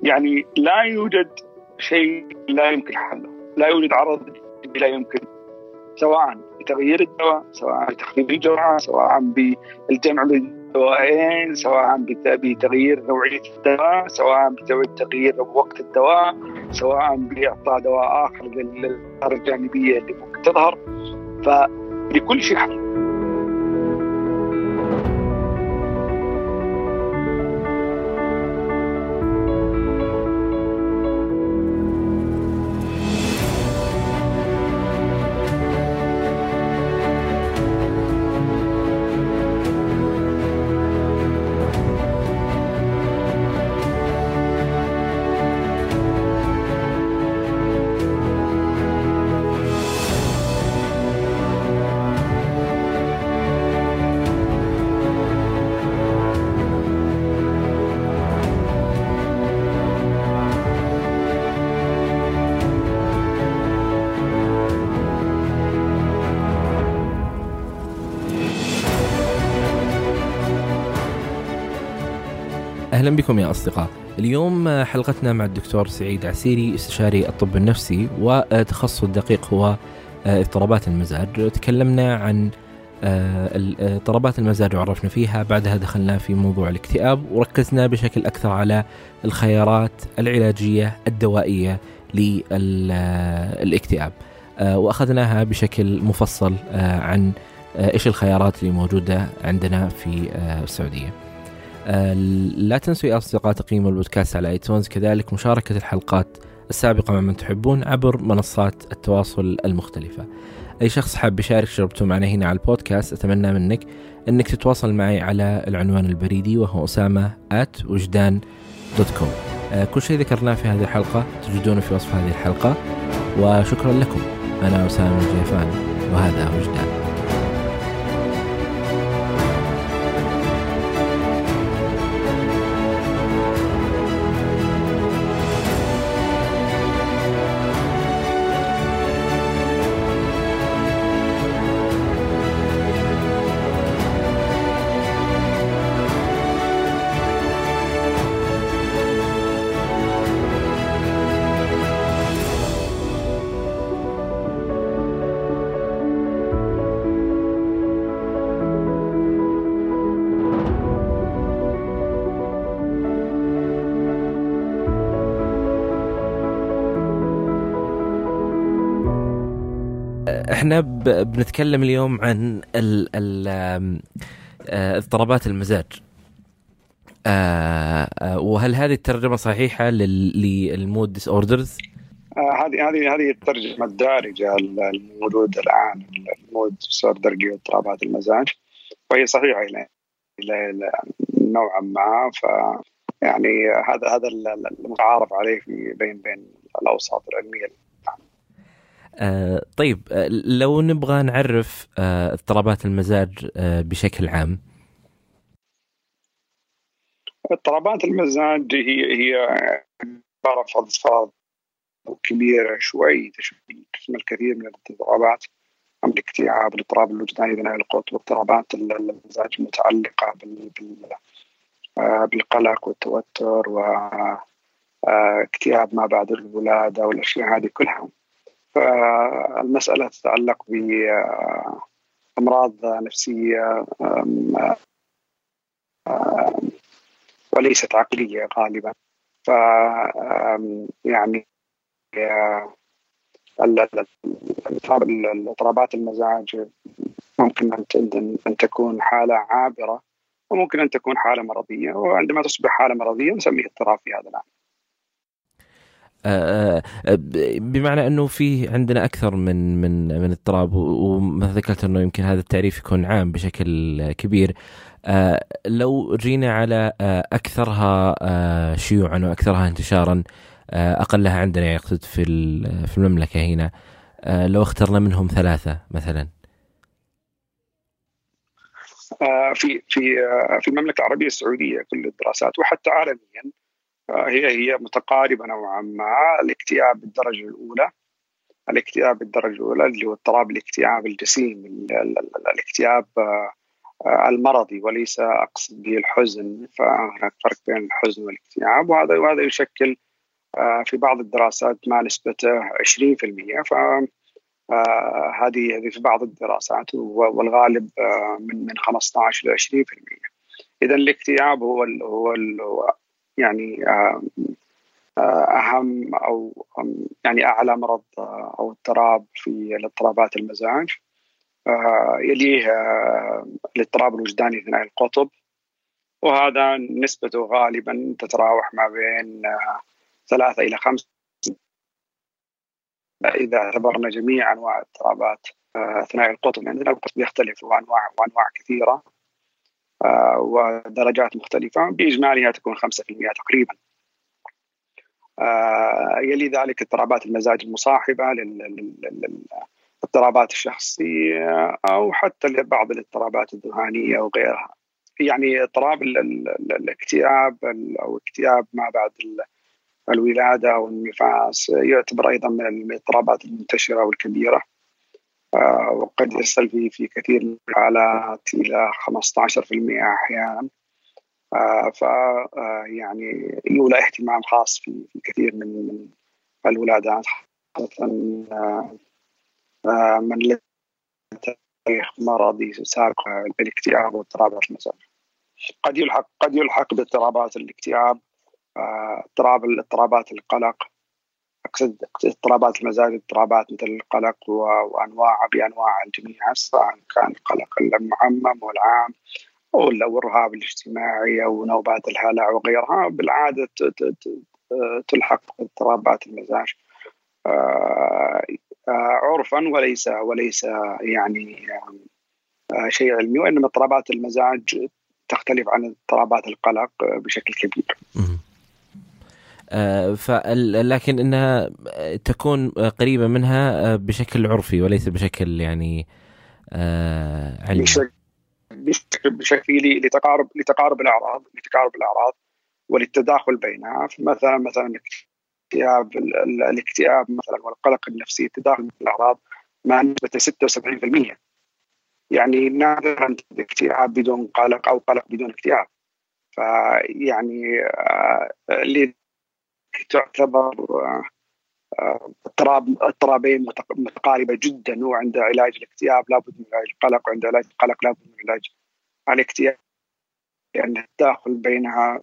يعني لا يوجد شيء لا يمكن حله. لا يوجد عرض لا يمكن سواء بتغيير الدواء سواء بتخفيف الجرعة سواء بالجمع بين الدوائين سواء بتغيير نوعية الدواء سواء بتغيير وقت الدواء سواء بإعطاء دواء آخر للأثار الجانبية اللي ممكن تظهر. فلكل شيء حل. أهلا بكم يا أصدقاء. اليوم حلقتنا مع الدكتور سعيد عسيري استشاري الطب النفسي وتخصص الدقيق هو اضطرابات المزاج. تكلمنا عن اضطرابات المزاج وعرفنا فيها، بعدها دخلنا في موضوع الاكتئاب وركزنا بشكل أكثر على الخيارات العلاجية الدوائية للاكتئاب. وأخذناها بشكل مفصل عن إيش الخيارات اللي موجودة عندنا في السعودية. لا تنسوا يا أصدقاء تقييم البودكاست على iTunes كذلك مشاركة الحلقات السابقة مع من تحبون عبر منصات التواصل المختلفة. أي شخص حاب يشارك تجربته معنا هنا على البودكاست أتمنى منك أنك تتواصل معي على العنوان البريدي وهو أسامة at وجدان dot com كل شيء ذكرناه في هذه الحلقة تجدونه في وصف هذه الحلقة. وشكرا لكم. أنا أسامة الجيفان وهذا وجدان. إحنا بنتكلم اليوم عن اضطرابات المزاج. وهل هذه الترجمة صحيحة لل mood disorders؟ هذه هذه هذه الترجمة الدارجة الموجودة الآن ال mood disorder اضطرابات المزاج. وهي صحيحة إلى إلى نوعا ما. ف يعني هذا هذا المتعارف عليه في بين بين الأوساط العلمية. آه طيب آه لو نبغى نعرف آه اضطرابات المزاج بشكل عام. اضطرابات المزاج هي هي عبارة اضطراب كبيرة شوي تشمل الكثير من الاضطرابات. عن الاكتئاب الاضطراب الوجداني ثنائي القطب اضطرابات المزاج المتعلقه بال بالقلق والتوتر واكتئاب ما بعد الولادة والأشياء هذه كلها. فالمسألة تتعلق بأمراض نفسية وليست عقلية غالبا. ف يعني اضطرابات المزاج ممكن أن تكون حالة عابرة وممكن أن تكون حالة مرضية وعندما تصبح حالة مرضية نسميه اضطراب في هذا العام بمعنى أنه في عندنا أكثر من من من اضطراب وما ذكرت أنه يمكن هذا التعريف يكون عام بشكل كبير. لو جينا على أكثرها شيوعا وأكثرها انتشارا أقلها عندنا يعني أقصد في في المملكة هنا لو اخترنا منهم ثلاثة مثلا. في في في المملكة العربية السعودية كل الدراسات وحتى عالميا هي هي متقاربة نوعا ما الاكتئاب بالدرجه الأولى. الاكتئاب بالدرجه الأولى اللي هو اضطراب الاكتئاب الجسيم الاكتئاب المرضي وليس أقصد به الحزن. فهناك فرق بين الحزن والاكتئاب وهذا وهذا يشكل في بعض الدراسات ما نسبته 20% ف هذه هذه في بعض الدراسات والغالب من من 15 ل 20% اذا الاكتئاب هو ال هو ال يعني أهم أو يعني أعلى مرض أو اضطراب في الاضطرابات المزاج. يليه الاضطراب الوجداني ثنائي القطب. وهذا نسبته غالبا تتراوح ما بين ثلاثة إلى خمسة. إذا اعتبرنا جميع أنواع الاضطرابات ثنائي القطب يعني القطب يختلف وأنواع وأنواع كثيرة. ودرجات مختلفة بإجمالها تكون 5% تقريبا. يلي ذلك اضطرابات المزاج المصاحبة للاضطرابات الشخصية أو حتى بعض الاضطرابات الذهانية وغيرها. يعني اضطراب الاكتئاب أو اكتئاب ما بعد الولادة أو النفاس يعتبر أيضا من الاضطرابات المنتشرة والكبيرة. وقد يصل في في كثير من الحالات إلى 15% أحيانا. ف يعني يولى اهتمام خاص في كثير من الولادات خاصة من تاريخ مرضي سابق بالاكتئاب واضطرابات المزاج قد يلحق قد يلحق باضطرابات الاكتئاب اضطراب اضطرابات القلق اقصد اضطرابات المزاج اضطرابات مثل القلق وانواع بأنواع الجميع سواء كان القلق المعمم والعام أو الرهاب الاجتماعي أو نوبات الهلع وغيرها. بالعادة تلحق باضطرابات المزاج. عرفا وليس وليس يعني شيء علمي وإنما اضطرابات المزاج تختلف عن اضطرابات القلق بشكل كبير. آه لكن إنها تكون قريبة منها بشكل عرفي وليس بشكل يعني آه علمي. بشكل بشكل لتقارب لتقارب الأعراض لتقارب الأعراض وللتداخل بينها. مثلا مثلا الاكتئاب الاكتئاب مثلا والقلق النفسي التداخل الأعراض مع نسبة 76% يعني نادرا اكتئاب بدون قلق أو قلق بدون اكتئاب. فيعني آه تعتبر اضطراب اضطرابين متقاربة جدا. وعند علاج الاكتئاب لابد من علاج القلق وعند علاج القلق لابد من علاج الاكتئاب لأن يعني التداخل بينها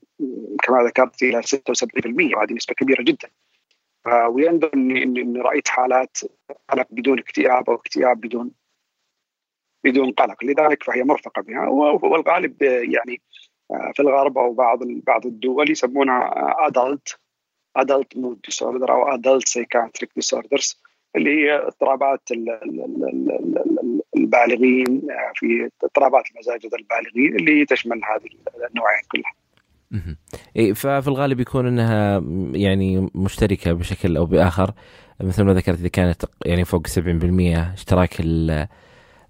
كما ذكرت إلى 76% وهذه نسبة كبيرة جدا. ويندر اني اني رأيت حالات قلق بدون اكتئاب أو اكتئاب بدون بدون قلق. لذلك فهي مرفقة بها. والغالب يعني في الغرب أو بعض بعض الدول يسمونها adult adult mood disorder أو adult psychiatric disorders اللي هي اضطرابات البالغين في اضطرابات المزاج لدى البالغين اللي تشمل هذه النوعين كلها. إيه ففي الغالب يكون إنها يعني مشتركة بشكل أو بآخر مثل ما ذكرت إذا كانت يعني فوق 70% اشتراك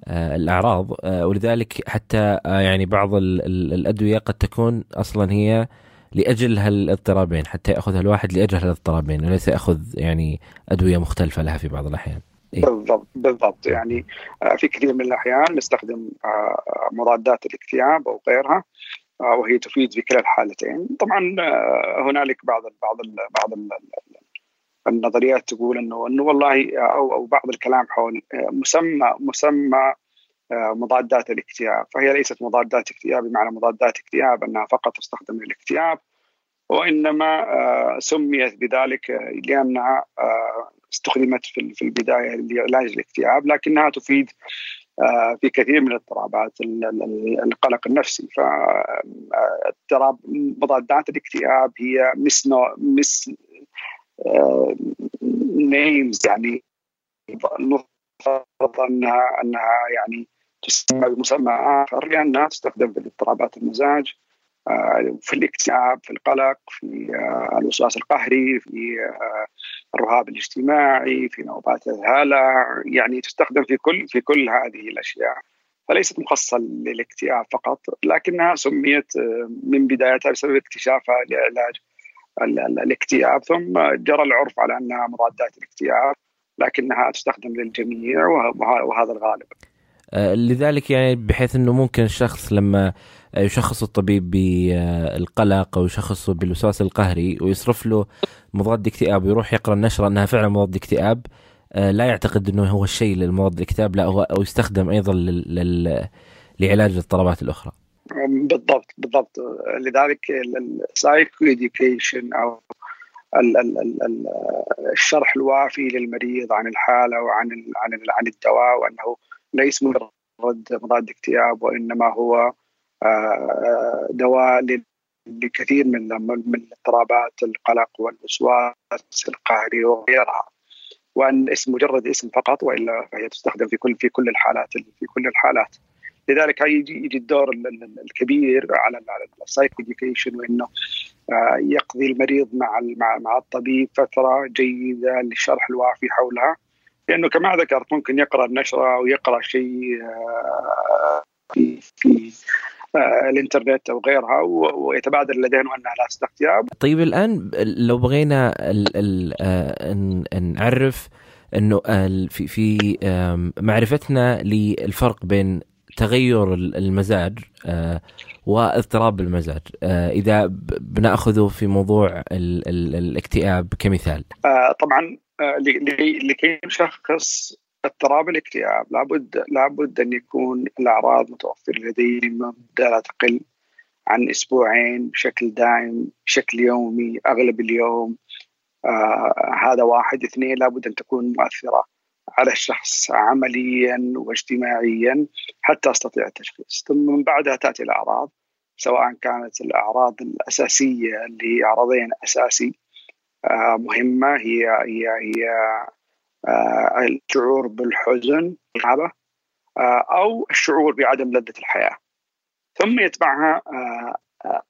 الأعراض ولذلك حتى يعني بعض الأدوية قد تكون أصلا هي لأجل هالاضطرابين حتى ياخذها الواحد لأجل هالاضطرابين وليس يأخذ يعني أدوية مختلفة لها في بعض الأحيان. إيه؟ بالضبط بالضبط يعني في كثير من الأحيان نستخدم مضادات الاكتئاب أو غيرها وهي تفيد في كلا الحالتين طبعا هنالك بعض بعض بعض النظريات تقول إنه إنه والله أو أو بعض الكلام حول مسمى مسمى مضادات الاكتئاب فهي ليست مضادات اكتئاب بمعنى مضادات اكتئاب أنها فقط تستخدم للاكتئاب وإنما سميت بذلك لأنها استخدمت في البداية لعلاج الاكتئاب لكنها تفيد في كثير من الاضطرابات القلق النفسي. فاضطراب مضادات الاكتئاب هي مس مس نيمز يعني المفترض أنها أنها يعني تسمى بمسمى آخر لأنها تستخدم في اضطرابات المزاج. في الاكتئاب في القلق في الوسواس القهري في الرهاب الاجتماعي في نوبات الهلع يعني تستخدم في كل في كل هذه الأشياء فليست مخصصة للاكتئاب فقط لكنها سميت من بدايتها بسبب اكتشافها لعلاج الاكتئاب ثم جرى العرف على أنها مضادات الاكتئاب لكنها تستخدم للجميع وهذا الغالب. لذلك يعني بحيث إنه ممكن الشخص لما يشخص الطبيب بالقلق أو يشخصه بالوسواس القهري ويصرف له مضاد اكتئاب ويروح يقرأ النشرة أنها فعلا مضاد اكتئاب لا يعتقد إنه هو الشيء للمضاد الاكتئاب لا هو أو يستخدم أيضا لل... لعلاج الاضطرابات الأخرى. بالضبط بالضبط لذلك ال psychoeducation أو الشرح الوافي للمريض عن الحالة وعن عن عن الدواء وأنه ليس مجرد مضاد اكتئاب وإنما هو آه، دواء لكثير من من اضطرابات القلق والوسواس القهري وغيرها. وأن اسم مجرد اسم فقط وإلا فهي تستخدم في كل في كل الحالات في كل الحالات. لذلك يجي يجي الدور الكبير على ال psychoeducation وإنه آه، يقضي المريض مع مع الطبيب فترة جيدة للشرح الوافي حولها. لأنه كما ذكرت ممكن يقرأ النشرة أو يقرا شيء آه، في آه، الانترنت أو غيرها ويتبادر لديهم أنها لا اكتئاب. طيب الآن لو بغينا نعرف إنه في في معرفتنا للفرق بين تغير المزاج آه، واضطراب المزاج آه، إذا بنأخذه في موضوع ال ال الاكتئاب كمثال آه، طبعا لكي نشخص اضطراب الاكتئاب لابد لابد أن يكون الأعراض متوفرة لديه لمده لا تقل عن أسبوعين بشكل دائم بشكل يومي أغلب اليوم. آه هذا واحد. اثنين لابد أن تكون مؤثرة على الشخص عمليا واجتماعيا حتى أستطيع التشخيص. ثم من بعدها تأتي الأعراض سواء كانت الأعراض الأساسية اللي هي عرضين أساسي آه، مهمة هي هي هي الشعور بالحزن آه، أو الشعور بعدم لذة الحياة. ثم يتبعها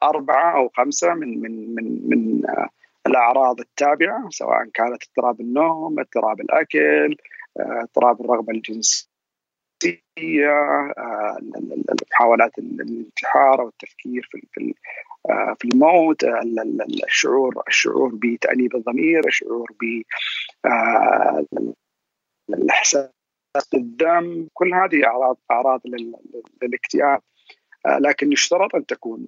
أربعة أو خمسة من من من من الأعراض التابعة سواء كانت اضطراب النوم، اضطراب الأكل، اضطراب الرغبة الجنسية. آه، محاولات الانتحار أو التفكير في آه، في الموت الشعور الشعور بتأنيب الضمير الشعور ب آه، الإحساس بالذنب كل هذه أعراض أعراض للاكتئاب. لكن يشترط أن تكون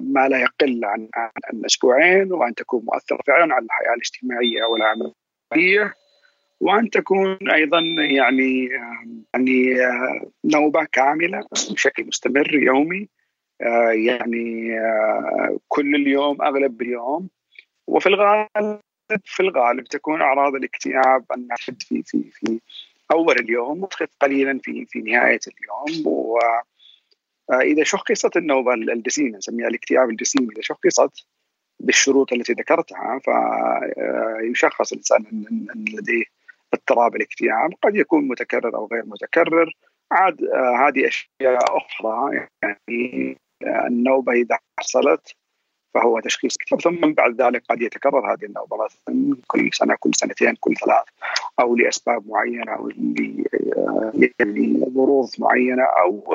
ما لا يقل عن عن أسبوعين وأن تكون مؤثرة فعلا على الحياة الاجتماعية والعملية. وأن تكون أيضا يعني يعني نوبة كاملة بشكل مستمر يومي يعني كل اليوم أغلب اليوم. وفي الغالب في الغالب تكون أعراض الاكتئاب انها في في في أول اليوم وتخف قليلا في في نهاية اليوم. و إذا شخصت النوبة الجسيمه نسميها الاكتئاب الجسيمي إذا شخصت بالشروط التي ذكرتها فيشخص الإنسان أن لديه اضطراب الاكتئاب قد يكون متكرر أو غير متكرر. عاد آه هذه أشياء أخرى يعني آه النوبة إذا حصلت فهو تشخيص اكتئاب ثم بعد ذلك قد يتكرر هذه النوبة كل سنة كل سنتين كل ثلاث أو لأسباب معينة أو آه، يعني ظروف معينة أو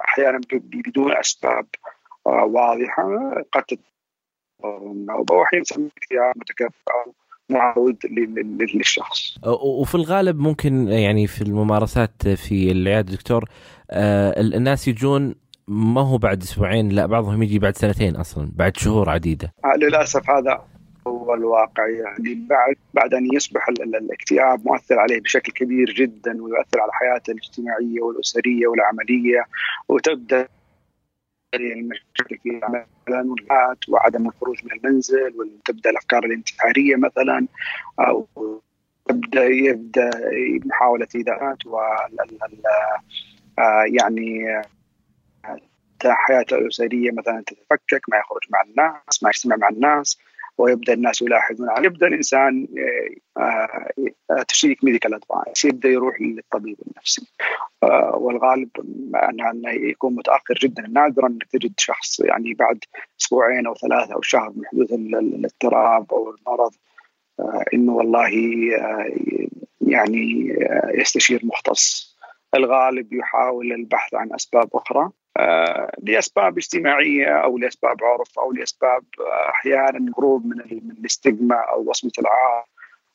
أحيانا بدون أسباب واضحة قد تتكرر النوبة واحيانا اكتئاب متكرر أو معود للشخص. وفي الغالب ممكن يعني في الممارسات في العيادة دكتور آه، الناس يجون ما هو بعد أسبوعين لا بعضهم يجي بعد سنتين أصلا بعد شهور عديدة. آه، للأسف هذا هو الواقع يعني بعد بعد أن يصبح الاكتئاب مؤثر عليه بشكل كبير جدا ويؤثر على حياته الاجتماعية والأسرية والعملية وتبدأ المشاكل في مثلا وعدم الخروج من المنزل وتبدأ الأفكار الانتحارية مثلا أو تبدأ يبدأ محاولة ايذاءات و يعني حياته الاسريه مثلا تتفكك ما يخرج مع الناس ما يجتمع مع الناس. ويبدأ الناس يلاحظون. يبدأ الإنسان آه، آه، seek medical advice يبدأ يروح للطبيب النفسي. آه، والغالب أنه يكون متأخر جدا. نادرا أنك تجد شخص يعني بعد أسبوعين أو ثلاثة أو شهر من حدوث الاضطراب أو المرض إنه والله يعني يستشير مختص. الغالب يحاول البحث عن أسباب أخرى. آه، لأسباب اجتماعية أو لأسباب عرف أو لأسباب آه، أحيانا هروب من الاستجمة أو وصمة العار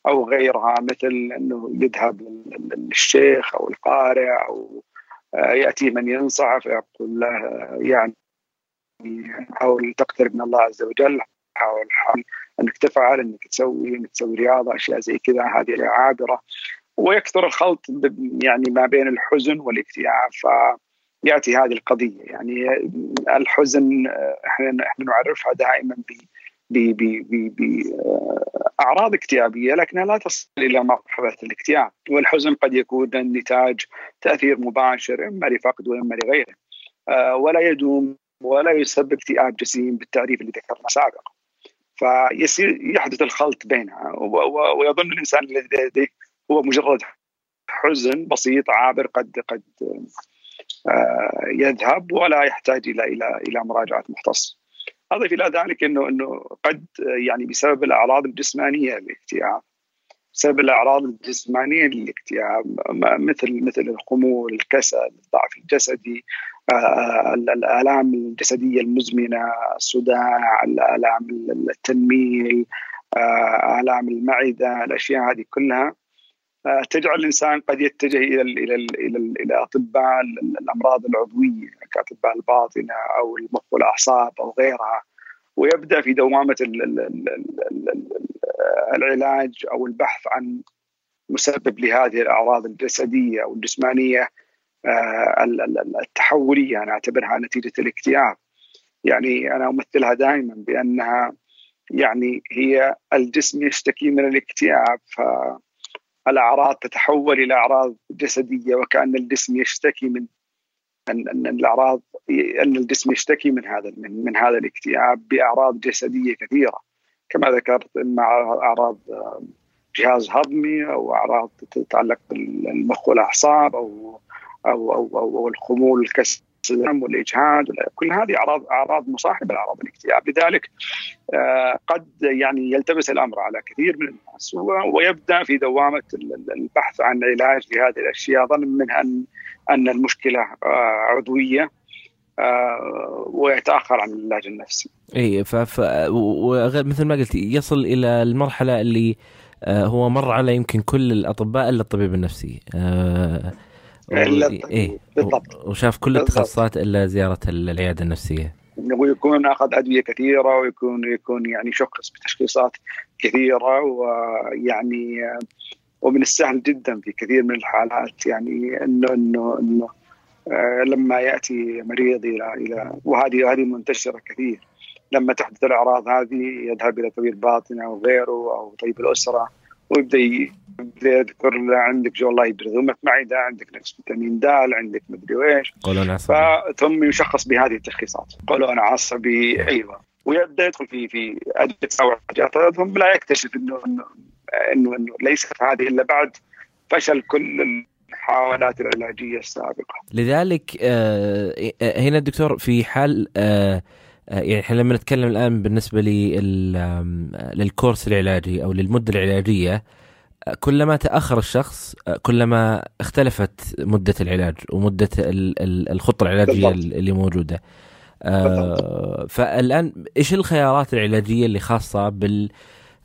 أو غيرها مثل إنه يذهب للشيخ أو القارئ أو يأتي من ينصح فيقول له يعني حاول تقترب من الله عز وجل حاول حاول إنك تفعل إنك تسوي إنك تسوي رياضة أشياء زي كذا هذه عابرة. ويكثر الخلط يعني ما بين الحزن والاكتئاب. فياتي هذه القضية. يعني الحزن إحنا إحنا نعرفها دائما باعراض اكتئابية لكنها لا تصل إلى مرحلة الاكتئاب. والحزن قد يكون نتاج تأثير مباشر إما لفقد وإما لغيره. آه، ولا يدوم ولا يسبب اكتئاب جسيم بالتعريف اللي ذكرنا سابقا. فيصير يحدث الخلط بينها. ويظن الإنسان الذي هو مجرد حزن بسيط عابر قد قد يذهب ولا يحتاج إلى إلى إلى مراجعة مختص. اضيف إلى ذلك انه إنه قد يعني بسبب الأعراض الجسمانية للاكتئاب. بسبب الأعراض الجسمانية للاكتئاب. مثل مثل الخمول، الكسل، الضعف الجسدي، آه، الآلام الجسدية المزمنة، الصداع، الالام التنميل، آه، آلام المعدة، الأشياء هذه كلها. آه، تجعل الإنسان قد يتجه إلى ال إلى ال إلى, ال إلى أطباء الأمراض العضوية كأطباء الباطنة أو المخ والأعصاب أو غيرها ويبدأ في دوامة العلاج أو البحث عن مسبب لهذه الأعراض الجسدية أو الجسمانية آه، التحولية أنا أعتبرها نتيجة الاكتئاب. يعني أنا أمثلها دائما بأنها يعني هي الجسم يشتكي من الاكتئاب ف الأعراض تتحول إلى أعراض جسدية وكأن الجسم يشتكي من ان ان الاعراض أن الجسم يشتكي من هذا من, من هذا الاكتئاب بأعراض جسدية كثيرة. كما ذكرت اما أعراض جهاز هضمي أو أعراض تتعلق بالمخ والأعصاب أو أو أو, أو, أو الخمول الكسر الدم والإجهاد كل هذه اعراض أعراض مصاحبة لأعراض الاكتئاب لذلك آه، قد يعني يلتبس الأمر على كثير من الناس ويبدأ في دوامة البحث عن علاج لهذه الأشياء ظن منها ان أن المشكلة آه، عضوية آه، ويتأخر عن العلاج النفسي. إي ف مثل ما قلت يصل إلى المرحلة اللي هو مر على يمكن كل الأطباء إلا الطبيب النفسي. إيه بالضبط. وشاف كل التخصصات إلا زيارة العيادة النفسية. ويكون أخذ أدوية كثيرة ويكون يكون يعني شخص بتشخيصات كثيرة ويعني ومن السهل جدا في كثير من الحالات يعني انه انه إنه آه، لما يأتي مريض إلى إلى وهذه هذه منتشرة كثير. لما تحدث الأعراض هذه يذهب إلى طبيب باطنة أو غيره أو طبيب الأسرة. ويبدأ يذكر له عندك جو الله ذمة معده عندك نقص فيتامين د عندك مدري إيش قولون عصبي ثم يشخص بهذه التشخيصات قولون عصبي أيوه. ويبدأ يدخل في في ادويه ثم لا يكتشف انه انه انه, ليست هذه إلا بعد. فشل كل الحالات العلاجية السابقة. لذلك آه هنا الدكتور في حال آه، يعني إحنا لما نتكلم الآن بالنسبة للكورس العلاجي أو للمدة العلاجية كلما تأخر الشخص كلما اختلفت مدة العلاج ومدة الخطة العلاجية بالضبط. اللي موجودة. آه فالآن إيش الخيارات العلاجية اللي خاصة بال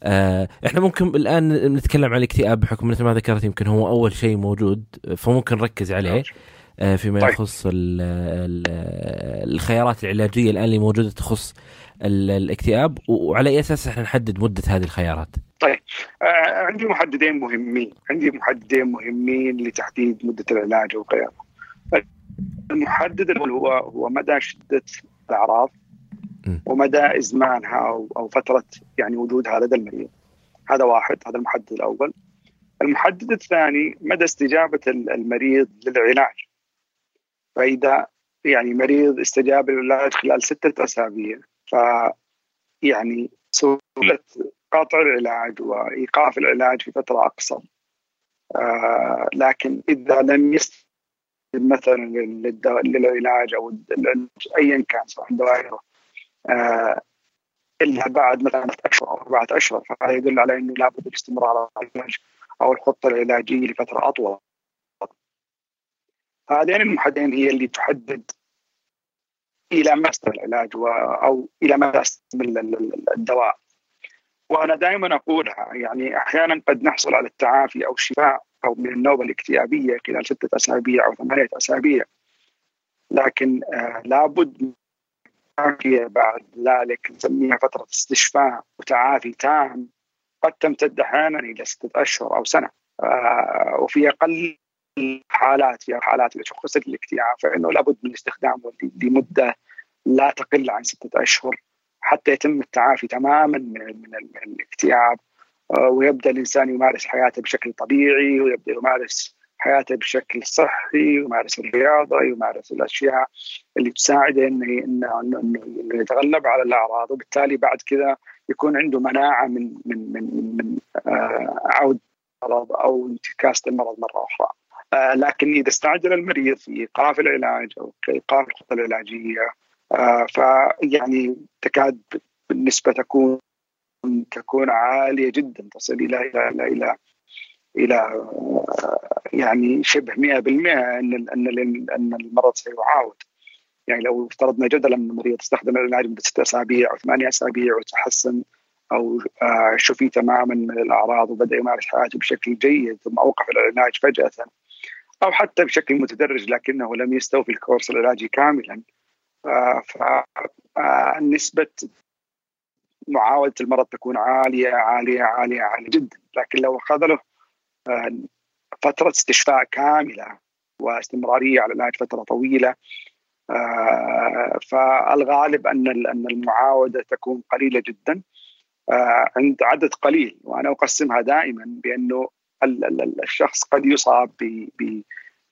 آه إحنا ممكن الآن نتكلم عن الاكتئاب بحكم مثل ما ذكرت يمكن هو أول شيء موجود فممكن نركز عليه. آه فيما طيب. يخص الخيارات العلاجية الآن اللي موجودة تخص الاكتئاب وعلى أي أساس إحنا نحدد مدة هذه الخيارات؟ طيب آه عندي محددين مهمين، عندي محددين مهمين لتحديد مدة العلاج وغيره. المحدد الأول هو هو مدى شدة الأعراض ومدى إزمانها أو أو فترة يعني وجودها لدى المريض. هذا واحد هذا المحدد الأول. المحدد الثاني مدى استجابة المريض للعلاج. فإذا يعني مريض استجاب للعلاج خلال ستة أسابيع ف يعني سهولة قطع العلاج وإيقاف العلاج في فترة أقصر آه لكن إذا لم يستجب مثلا للعلاج أو العلاج أيا كان سواء دواء آه إلا بعد مثلا ثلاثة أشهر أو أربعة أشهر فهذا يدل على أنه لابد الاستمرار على العلاج أو الخطة العلاجية لفترة أطول. هذين المحددين هي اللي تحدد إلى مدى العلاج أو إلى مدى الدواء. وأنا دائما أقولها يعني أحيانا قد نحصل على التعافي أو الشفاء أو من النوبة الاكتئابية خلال ستة أسابيع أو ثمانية أسابيع. لكن آه لابد بعد ذلك نسميها فترة استشفاء وتعافي تام قد تمتد أحيانا إلى ستة أشهر أو سنة. آه وفي أقل حالات في حالات تشخص الاكتئاب فإنه لابد من استخدامه لمدة لا تقل عن ستة أشهر حتى يتم التعافي تماما من من الاكتئاب آه، ويبدأ الإنسان يمارس حياته بشكل طبيعي ويبدأ يمارس حياته بشكل صحي يمارس الرياضة يمارس الأشياء اللي تساعده إنه إنه يتغلب على الأعراض وبالتالي بعد كذا يكون عنده مناعة من من من من آه عود المرض أو انتكاسه المرض مرة أخرى. آه لكن إذا استعجل المريض في إيقاف العلاج أو إيقاف الخطة العلاجية آه فيعني تكاد بالنسبة تكون تكون عالية جدا تصل إلى إلى إلى إلى, إلى آه، يعني شبه 100% إن إن إن المرض سيعاود. يعني لو افترضنا جدلا إن المريض استخدم العلاج لمده ست أسابيع أو ثمانية أسابيع وتحسن أو شفي تماما من الأعراض وبدأ يمارس حياته بشكل جيد ثم أوقف العلاج فجأة أو حتى بشكل متدرج لكنه لم يستوفي الكورس العلاجي كاملا. فنسبة معاودة المرض تكون عالية عالية عالية عالية جدا. لكن لو أخذ له آه، فترة استشفاء كاملة واستمرارية على العلاج فترة طويلة آه، فالغالب أن أن المعاودة تكون قليلة جدا. آه، عند عدد قليل. وأنا أقسمها دائما بأنه الشخص قد يصاب ب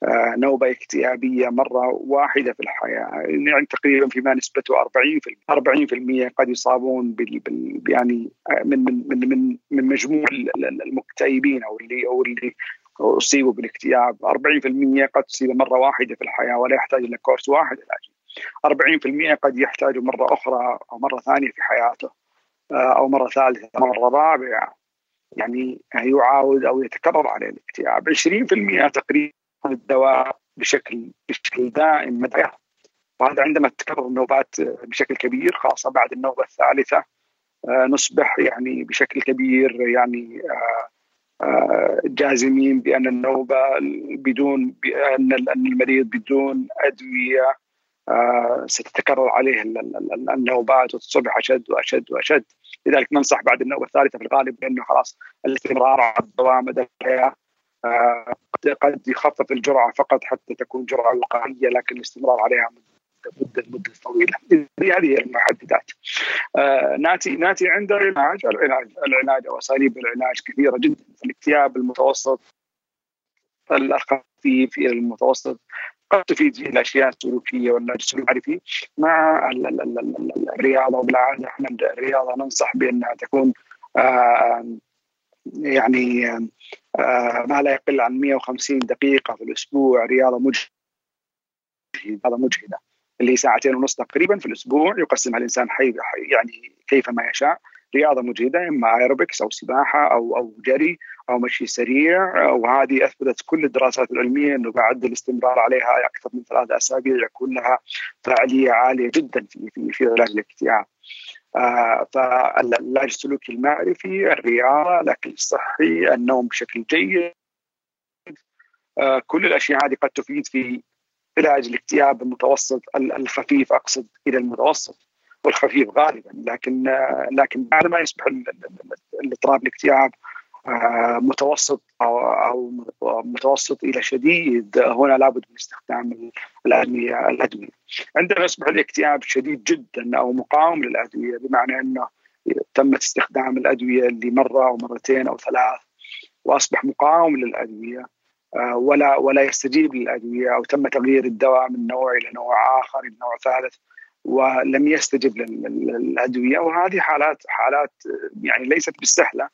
آه، نوبة اكتئابية مرة واحدة في الحياة. يعني تقريبا فيما نسبته 40% 40% قد يصابون بال, يعني آه، من من من من, مجموع المكتئبين أو اللي أو اللي أصيبوا بالاكتئاب. 40% قد تصيب مرة واحدة في الحياة ولا يحتاج إلى كورس واحد علاجي 40% قد يحتاج مرة أخرى أو مرة ثانية في حياته آه، أو مرة ثالثة مرة رابعة. يعني يعاود أو يتكرر عليه الاكتئاب. 20% تقريبا الدواء بشكل بشكل دائم مدى وهذا عندما تتكرر النوبات بشكل كبير خاصة بعد النوبة الثالثة آه، نصبح يعني بشكل كبير يعني آه، آه، جازمين بأن النوبة بدون بأن المريض بدون أدوية ستتكرر عليه النوبات وتصبح أشد وأشد وأشد. لذلك ننصح بعد النوبة الثالثة في الغالب بأنه خلاص الاستمرار على الدواء مدى الحياة قد يخفف الجرعة فقط حتى تكون جرعة وقائية لكن الاستمرار عليها مده مده طويلة. هذه هي المحددات. آه ناتي ناتي عند العلاج. العلاج العلاج أو أساليب العلاج كثيرة جدا. الاكتئاب المتوسط الخفيف إلى المتوسط تفيد فيه الأشياء السلوكيه والعلاج المعرفي مع الرياضه وبالعادة إحنا الرياضة ننصح بأنها تكون يعني ما لا يقل عن 150 دقيقة في الأسبوع. رياضة مجهدة رياضة مجهدة. اللي ساعتين ونص تقريبا في الأسبوع يقسمها الإنسان حي يعني كيفما يشاء. رياضة مجهدة إما ايروبكس أو سباحة أو أو جري أو مشي سريع وهذه أثبتت كل الدراسات العلمية إنه بعد الاستمرار عليها أكثر من ثلاثة أسابيع يكون لها فاعليه عالية جدا في في في علاج الاكتئاب. آه، فالعلاج السلوكي المعرفي الرياضة الأكل الصحي النوم بشكل جيد آه، كل الأشياء هذه قد تفيد في علاج الاكتئاب المتوسط الخفيف أقصد إلى المتوسط والخفيف غالبا لكن آه، لكن بعد ما يصبح الاضطراب الاكتئاب متوسط أو أو متوسط إلى شديد هنا لابد من استخدام الأدوية الأدوية. عندما يصبح الاكتئاب شديد جدا أو مقاوم للأدوية بمعنى أنه تم استخدام الأدوية لمرة أو مرتين أو ثلاث وأصبح مقاوم للأدوية آه، ولا ولا يستجيب للأدوية أو تم تغيير الدواء من نوع إلى نوع آخر إلى نوع ثالث ولم يستجب للأدوية. وهذه حالات حالات يعني ليست بالسهلة.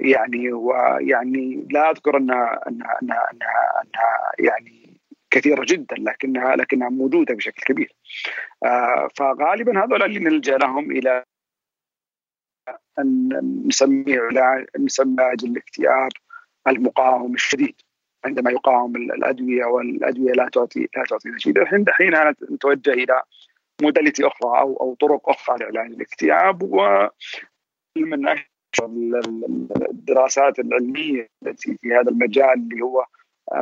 يعني ويعني لا أذكر انها انها انها, أنها, أنها يعني كثيرة جدا لكنها لكنها موجودة بشكل كبير. آه فغالبا هذول اللي نلجأ لهم إلى أن نسميه نسمي علاج الاكتئاب المقاوم الشديد. عندما يقاوم الأدوية والأدوية لا تعطي لا تعطي نتيجة. حين نتوجه إلى modality أخرى أو أو طرق أخرى لعلاج الاكتئاب ومن الدراسات العلمية التي في هذا المجال اللي هو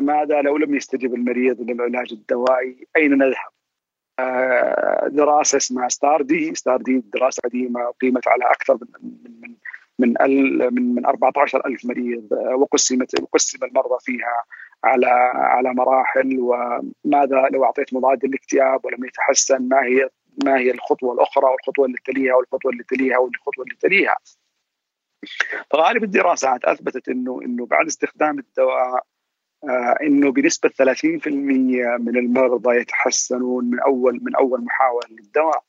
ماذا لو لم يستجب المريض للعلاج الدوائي أين نذهب؟ دراسة اسمها STAR D STAR D دراسة قديمة قيمت على أكثر من من من من من 14000 مريض وقسمت وقسم المرضى فيها على على مراحل وماذا لو أعطيت مضاد للاكتئاب ولم يتحسن ما هي ما هي الخطوة الأخرى والخطوة اللي تليها والخطوة اللي تليها والخطوة اللي تليها. فغالب الدراسات أثبتت إنه إنه بعد استخدام الدواء آه إنه بنسبة 30% من المرضى يتحسنون من أول من أول محاولة للدواء.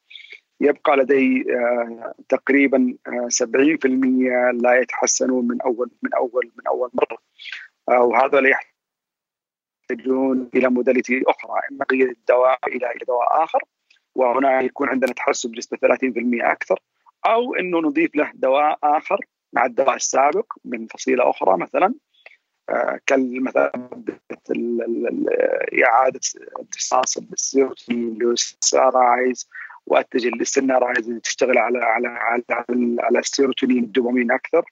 يبقى لدي آه تقريبا آه 70% لا يتحسنون من أول من أول من أول مرة. آه وهذا لا يحتاجون إلى modality أخرى إما تغيير الدواء إلى دواء آخر وهنا يكون عندنا تحسن بنسبة 30% أكثر أو إنه نضيف له دواء آخر مع الدواء السابق من فصيله أخرى مثلا آه كالمثلا إعادة امتصاص السيروتونين لل SSRIs وأتجه لل SNRIs اللي تشتغل على على على على السيروتونين الدوبامين أكثر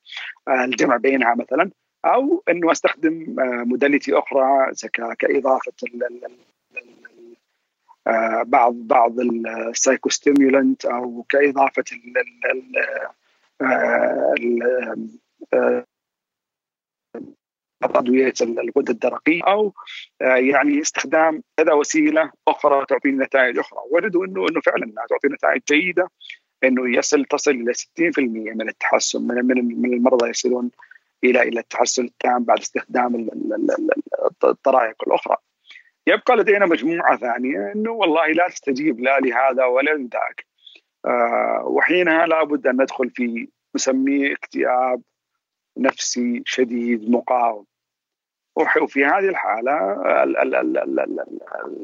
آه الجمع بينها مثلا. أو إنه أستخدم آه modality أخرى كإضافة بعض بعض ال psychostimulant أو كإضافة ادويه الغده الدرقية أو يعني استخدام كذا وسيلة أخرى تعطي نتائج أخرى. وجدوا إنه إنه فعلا تعطي نتائج جيدة إنه يصل تصل إلى 60% من التحسن من من المرضى يصلون إلى إلى التحسن التام بعد استخدام الطرائق الأخرى. يبقى لدينا مجموعة ثانية إنه والله لا تستجيب لا لهذا ولا لذاك. آه وحينها لابد أن ندخل في نسميه اكتئاب نفسي شديد مقاوم. وفي هذه الحالة ال ال ال ال ال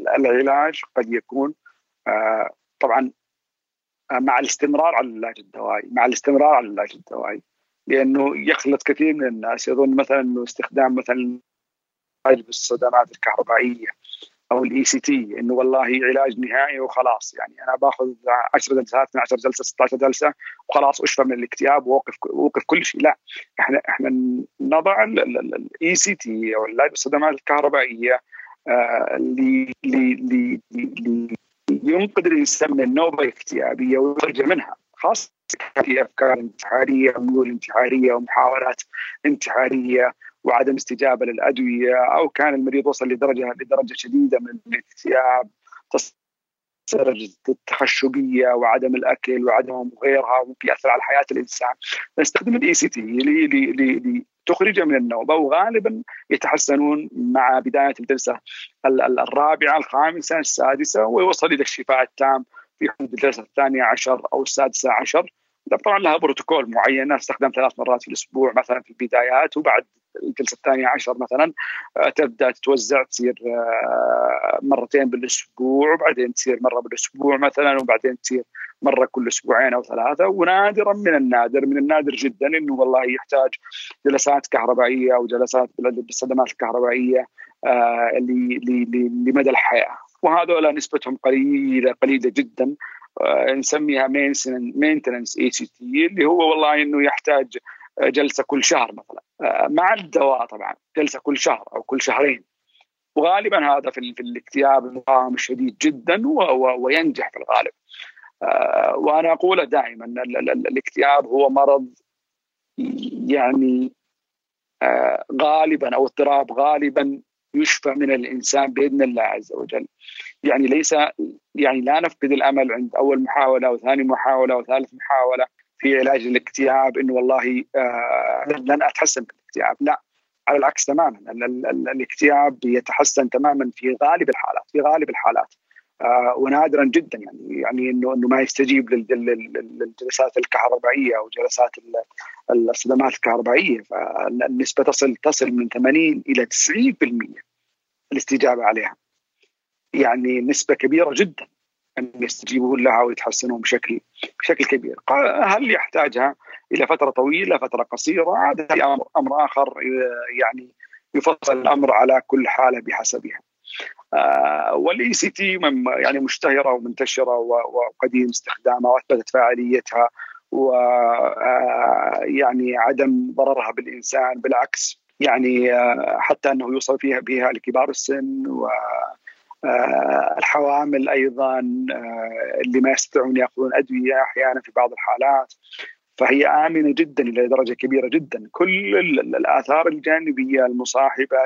ال العلاج قد يكون آه طبعا مع الاستمرار على العلاج الدوائي مع الاستمرار على العلاج الدوائي لأنه يخلط كثير من الناس. يظن مثلا إنه استخدام مثلا بالصدمات الكهربائية أو ال ECT إنه والله علاج نهائي وخلاص. يعني أنا باخذ 10 جلسات 12 جلسة 16 جلسة وخلاص أشفى من الاكتئاب وأوقف اوقف كل شيء. لا إحنا إحنا نضع ال ECT أو العلاج بالصدمات الكهربائية اللي اللي ينقذ الإنسان من النوبة الاكتئابية ويخرج منها خاصة في أفكار انتحارية وميول انتحارية ومحاولات انتحارية وعدم استجابة للأدوية أو كان المريض وصل لدرجه لدرجة شديدة من الاكتئاب درجه التخشبية وعدم الأكل وعدم غيرها وممكن يأثر على حياة الإنسان. نستخدم ال ECT لتخرج من النوبه وغالبا يتحسنون مع بداية الجلسة الرابعة الخامسة السادسة ويوصل إلى الشفاء التام في حدود الجلسة الثانية عشر أو السادسة عشر. طبعا لها بروتوكول معين استخدام ثلاث مرات في الأسبوع مثلا في البدايات وبعد الجلسه الثانية عشر مثلا تبدأ تتوزع تصير مرتين بالأسبوع وبعدين تصير مرة بالأسبوع مثلا وبعدين تصير مرة كل أسبوعين أو ثلاثة. ونادرا من النادر من النادر جدا إنه والله يحتاج جلسات كهربائية أو جلسات بالصدمات الكهربائية لمدى الحياة. وهذول نسبتهم قليلة قليلة جدا نسميها maintenance ECT اللي هو والله إنه يحتاج جلسة كل شهر مثلا. مع الدواء طبعا جلسة كل شهر أو كل شهرين. وغالبا هذا في, في الاكتئاب المقاوم الشديد جدا وينجح في الغالب. وأنا أقول دائما الاكتئاب هو مرض يعني غالبا أو اضطراب غالبا يشفى من الإنسان بإذن الله عز وجل. يعني ليس يعني لا نفقد الأمل عند أول محاولة أو ثاني محاولة أو ثالث محاولة في علاج الاكتئاب إنه والله آه لن أتحسن من الاكتئاب، لا على العكس تماما. الاكتئاب يتحسن تماما في غالب الحالات في غالب الحالات. آه ونادرا جدا يعني يعني انه إنه ما يستجيب للجلسات الكهربائية أو جلسات الصدمات الكهربائية. فالنسبة تصل تصل من 80 إلى 90% الاستجابة عليها. يعني نسبة كبيرة جدا أن يستجيبون لها ويتحسنون بشكل بشكل كبير. هل يحتاجها إلى فترة طويلة فترة قصيرة؟ هذا أمر أمر آخر يعني يفصل الأمر على كل حاله بحسبها. آه وال ECT يعني مشتهرة ومنتشرة وقديم استخدامها وأثبتت فاعليتها و آه يعني عدم ضررها بالإنسان. بالعكس يعني آه حتى أنه يوصى فيها بها لكبار السن و الحوامل أيضا اللي ما يستطيعون يأخذون أدوية أحيانا في بعض الحالات. فهي آمنة جدا إلى درجة كبيرة جدا. كل الآثار الجانبية المصاحبة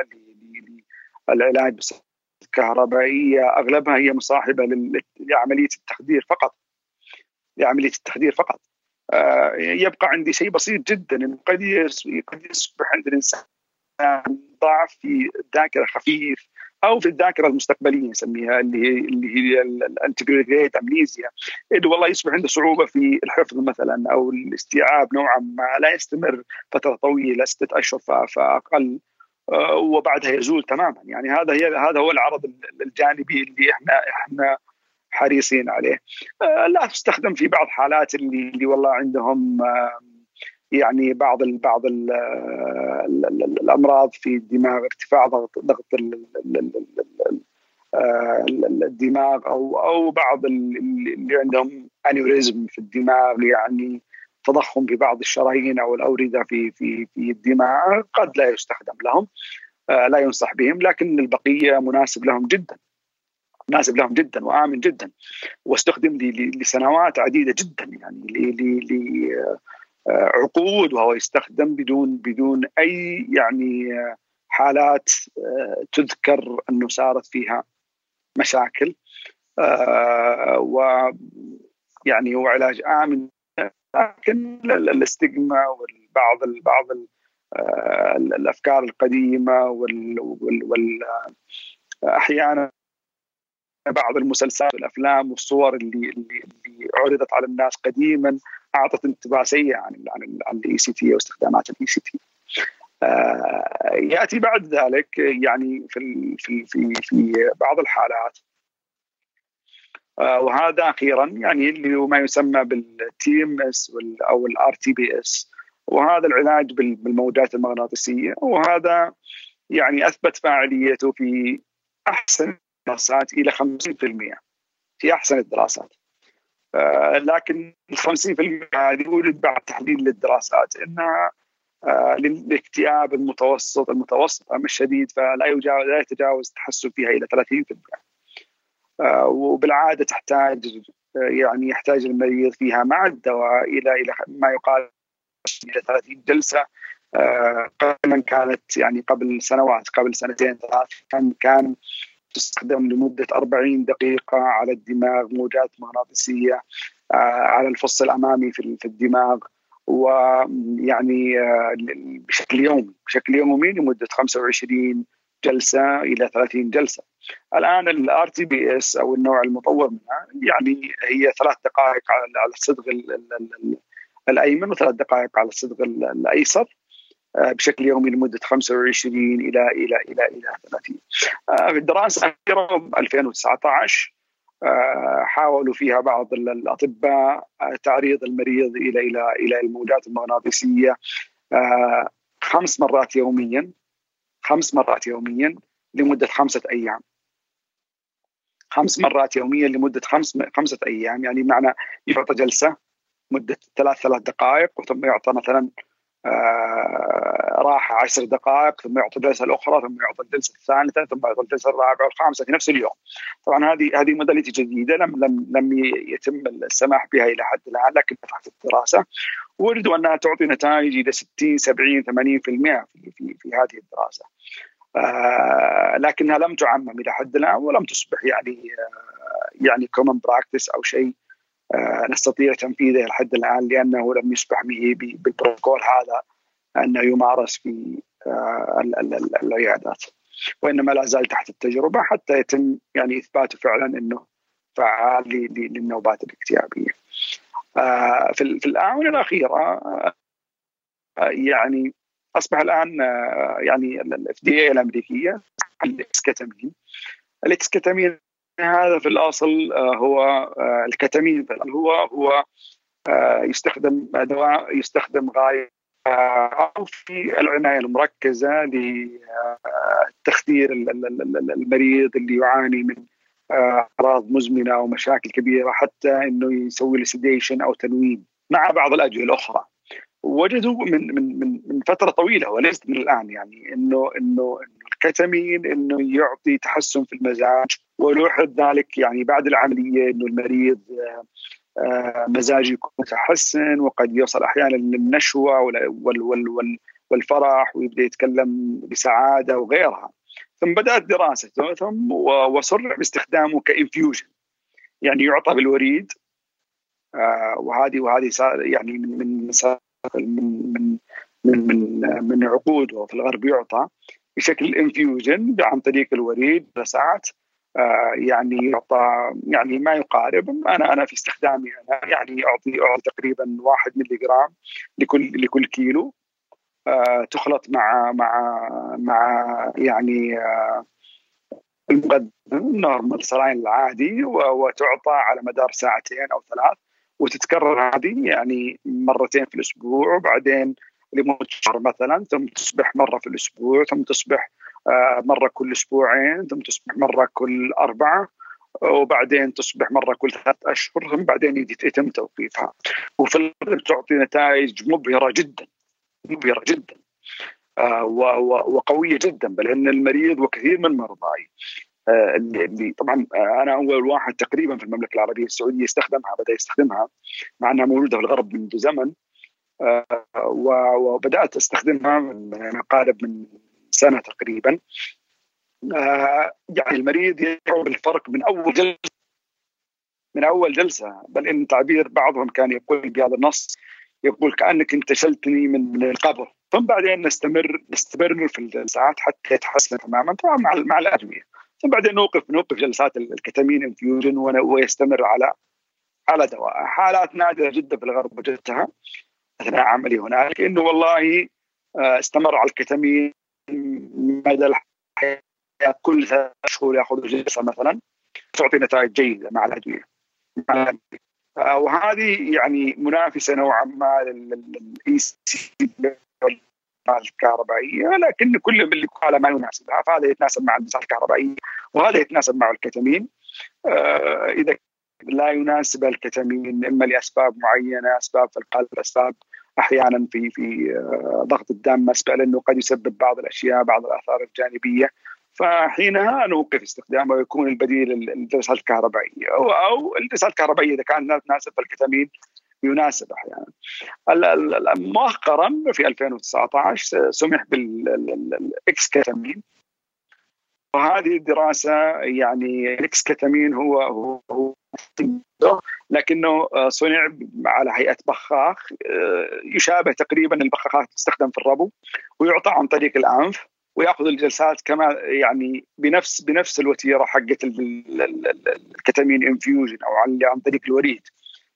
للعلاج الكهربائيه أغلبها هي مصاحبة لعملية التخدير فقط. لعملية التخدير فقط. آه، يبقى عندي شيء بسيط جدا. قد قد يصبح عند الإنسان ضعف في الذاكرة خفيف. أو في الذاكرة المستقبلية نسميها اللي هي اللي هي الانتجريت امنيزيا انه والله يصبح عنده صعوبة في الحفظ مثلا أو الاستيعاب نوعا ما لا يستمر فترة طويلة ستة أشهر فأقل آه، وبعدها يزول تماما. يعني هذا هي هذا هو العرض الجانبي اللي إحنا إحنا حريصين عليه. آه، لا تستخدم في بعض حالات اللي اللي والله عندهم يعني بعض ال بعض ال الأمراض في الدماغ ارتفاع ضغط ضغط آه، الدماغ أو أو بعض اللي عندهم انيوريزم في الدماغ يعني تضخم في بعض الشرايين أو الاورده في في في الدماغ قد لا يستخدم لهم آه، لا ينصح بهم لكن البقية مناسب لهم جدا مناسب لهم جدا وآمن جدا واستخدم لسنوات عديدة جدا يعني لعقود وهو يستخدم بدون بدون أي يعني حالات تذكر أنه صارت فيها مشاكل. آه، و يعني هو علاج آمن لكن ال stigma والبعض بعض آه، الأفكار القديمة وال, أحيانا بعض المسلسلات والأفلام والصور اللي, اللي عرضت على الناس قديما. اعطت انطباع سيء عن عن عن ال ECT واستخدامات ال ECT. يأتي بعد ذلك يعني في في في في بعض الحالات. آه، وهذا أخيرا يعني اللي هو ما يسمى بال TMS أو ال rTMS. وهذا العلاج بالموجات المغناطيسية. وهذا يعني أثبت فاعليته في أحسن الدراسات إلى 50% في أحسن الدراسات. آه، لكن ال 50% هذه يوجد بعد تحليل للدراسات انها آه، للاكتئاب المتوسط المتوسط أم الشديد فلا يجاوز لا يتجاوز التحسن فيها إلى 30% آه، وبالعادة تحتاج يعني يحتاج المريض فيها مع الدواء إلى إلى ما يقال إلى 30 جلسة. قبل كانت يعني قبل سنوات قبل سنتين ثلاث كان كان تستخدم لمدة 40 دقيقة على الدماغ موجات مغناطيسية آه، على الفص الأمامي في الدماغ ويعني آه، بشكل يومي بشكل يومي لمدة 25 جلسة إلى 30 جلسة. الآن ال rTMS أو النوع المطور منها يعني هي ثلاث دقائق على الصدغ الأيمن وثلاث دقائق على الصدغ الأيسر. بشكل يومي لمدة 25 إلى إلى إلى إلى 30 آه، في الدراسة الأخيرة 2019 آه، حاولوا فيها بعض الأطباء تعريض المريض إلى إلى إلى الموجات المغناطيسية خمس مرات يوميا خمس مرات يوميا لمدة خمسة أيام. خمس مرات يوميا لمدة خمس خمسة أيام يعني معنى يعطى جلسة مدة ثلاث ثلاث دقائق وثم يعطى مثلا آه، راح عشر دقائق ثم يعطي الجلسة الأخرى ثم يعطي الجلسة الثالثه ثم يعطي الجلسة الرابعة والخامسة في نفس اليوم. طبعا هذه هذه modality جديدة لم لم لم يتم السماح بها إلى حد الآن لكن تحت الدراسة وجدوا انها تعطي نتائج إلى 60 70 80% في في, في هذه الدراسة. آه لكنها لم تعمم إلى حد الآن ولم تصبح يعني آه يعني common practice أو شيء آه، نستطيع تنفيذه لحد الآن لأنه لم يسمح به بالبروتوكول هذا انه يمارس في آه، العيادات وإنما لا زال تحت التجربة حتى يتم يعني اثباته فعلا إنه فعال للنوبات الاكتئابية. آه، في الآونة الأخيرة يعني أصبح الآن يعني ال FDA الأمريكية ال esketamine ال esketamine هذا في الأصل آه، هو آه، الكتامين هو هو آه، يستخدم دواء يستخدم غاية أو في العناية المركزة لتخدير المريض اللي يعاني من اعراض مزمنة ومشاكل كبيرة حتى إنه يسوي له سيديشن أو تنويم مع بعض الادويه الأخرى. وجدوا من من من من فترة طويلة وليست من الآن يعني إنه إنه الكتامين إنه يعطي تحسن في المزاج ولوحظ ذلك يعني بعد العملية إنه المريض آه، مزاجه يكون متحسن وقد يوصل أحيانا للنشوة والفرح ويبدأ يتكلم بسعادة وغيرها. ثم بدأت دراسته ثم وصرح باستخدامه كإنفيوجن. يعني يعطى بالوريد آه، وهذه وهذه يعني من من من من من من, من عقود في الغرب يعطى بشكل إنفيوجن عن طريق الوريد ساعات آه، يعني يعطى يعني ما يقارب. أنا أنا في استخدامي أنا يعني أعطي أعطي تقريبا واحد ملي جرام لكل لكل كيلو. آه، تخلط مع مع مع يعني آه، المقدم normal saline العادي وتعطى على مدار ساعتين أو ثلاث وتتكرر هذه يعني مرتين في الأسبوع وبعدين لمدة شهر مثلا ثم تصبح مرة في الأسبوع ثم تصبح آه، مرة كل أسبوعين ثم تصبح مرة كل أربعة وبعدين تصبح مرة كل ثلاث أشهر ثم بعدين يتم توقيفها. وفي الغالب تعطي نتائج مبهرة جدا مبهرة جدا آه، وقوية جدا بل إن المريض وكثير من مرضاي آه، اللي طبعا أنا أول واحد تقريبا في المملكة العربية السعودية يستخدمها بدأ يستخدمها مع أنها موجوده في الغرب منذ زمن وبدأت أستخدمها من قارب من سنة تقريبا. يعني المريض يشعر بالفرق من أول جلسة من أول جلسة. بل إن تعبير بعضهم كان يقول بهذا النص يقول كأنك انتشلتني من من القبر. ثم بعدين نستمر نستمر في الجلسات حتى يتحسن تماما طبعا مع مع الأدوية. ثم بعدين نوقف نوقف جلسات الكتامين انفيوجن ويستمر على على دواء. حالات نادرة جدا في الغرب وجدتها أثناء عملي هنالك إنه والله آه، استمر على الكتامين. مدى الحياة كل ثلاث شهور يأخذ جلسة مثلا تعطي نتائج جيدة مع الأدوية. وهذه يعني منافسة نوعا ما للاي سي الكهربائية لكن كل اللي قال ما يناسبها فهذا يتناسب مع المساحه الكهربائية وهذا يتناسب مع الكتامين آه، إذا لا يناسب الكتامين إما لأسباب معينة أسباب في القلب أسباب أحيانا في في آه، ضغط الدم اسباب لأنه قد يسبب بعض الأشياء بعض الآثار الجانبية. فحينها نوقف استخدامه ويكون البديل الجلسات الكهربائيه أو أو الجلسات الكهربائيه إذا كانت تناسب الكتامين يناسب أحيانا. مؤخرا في 2019 سمح بال esketamine وهذه الدراسة يعني ال esketamine هو هو لكنه صنع على هيئة بخاخ يشابه تقريبا البخاخات تستخدم في الربو ويعطى عن طريق الأنف ويأخذ الجلسات كما يعني بنفس بنفس الوتيرة حقت الكتامين انفيوجن أو عن طريق الوريد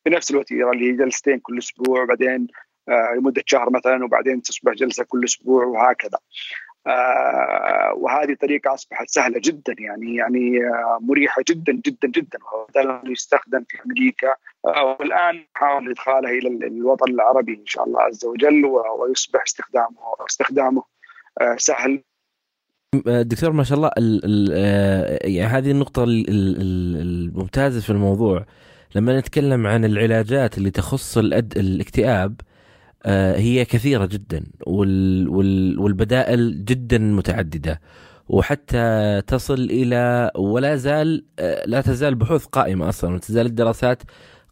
بنفس الوتيرة اللي هي جلستين كل أسبوع وبعدين آه، لمدة شهر مثلا وبعدين تصبح جلسة كل أسبوع وهكذا. آه وهذه طريقة أصبحت سهلة جدا يعني يعني آه مريحة جدا جدا جدا. يستخدم في أمريكا. آه والآن نحاول إدخاله إلى الوطن العربي إن شاء الله عز وجل ويصبح استخدامه استخدامه سهل. دكتور ما شاء الله ال ال آه، يعني هذه النقطة الممتازة في الموضوع. لما نتكلم عن العلاجات اللي تخص. الاكتئاب هي كثيرة جدا وال... وال... والبدائل جدا متعددة وحتى تصل إلى ولا زال آه، لا تزال بحوث قائمة أصلا وتزال الدراسات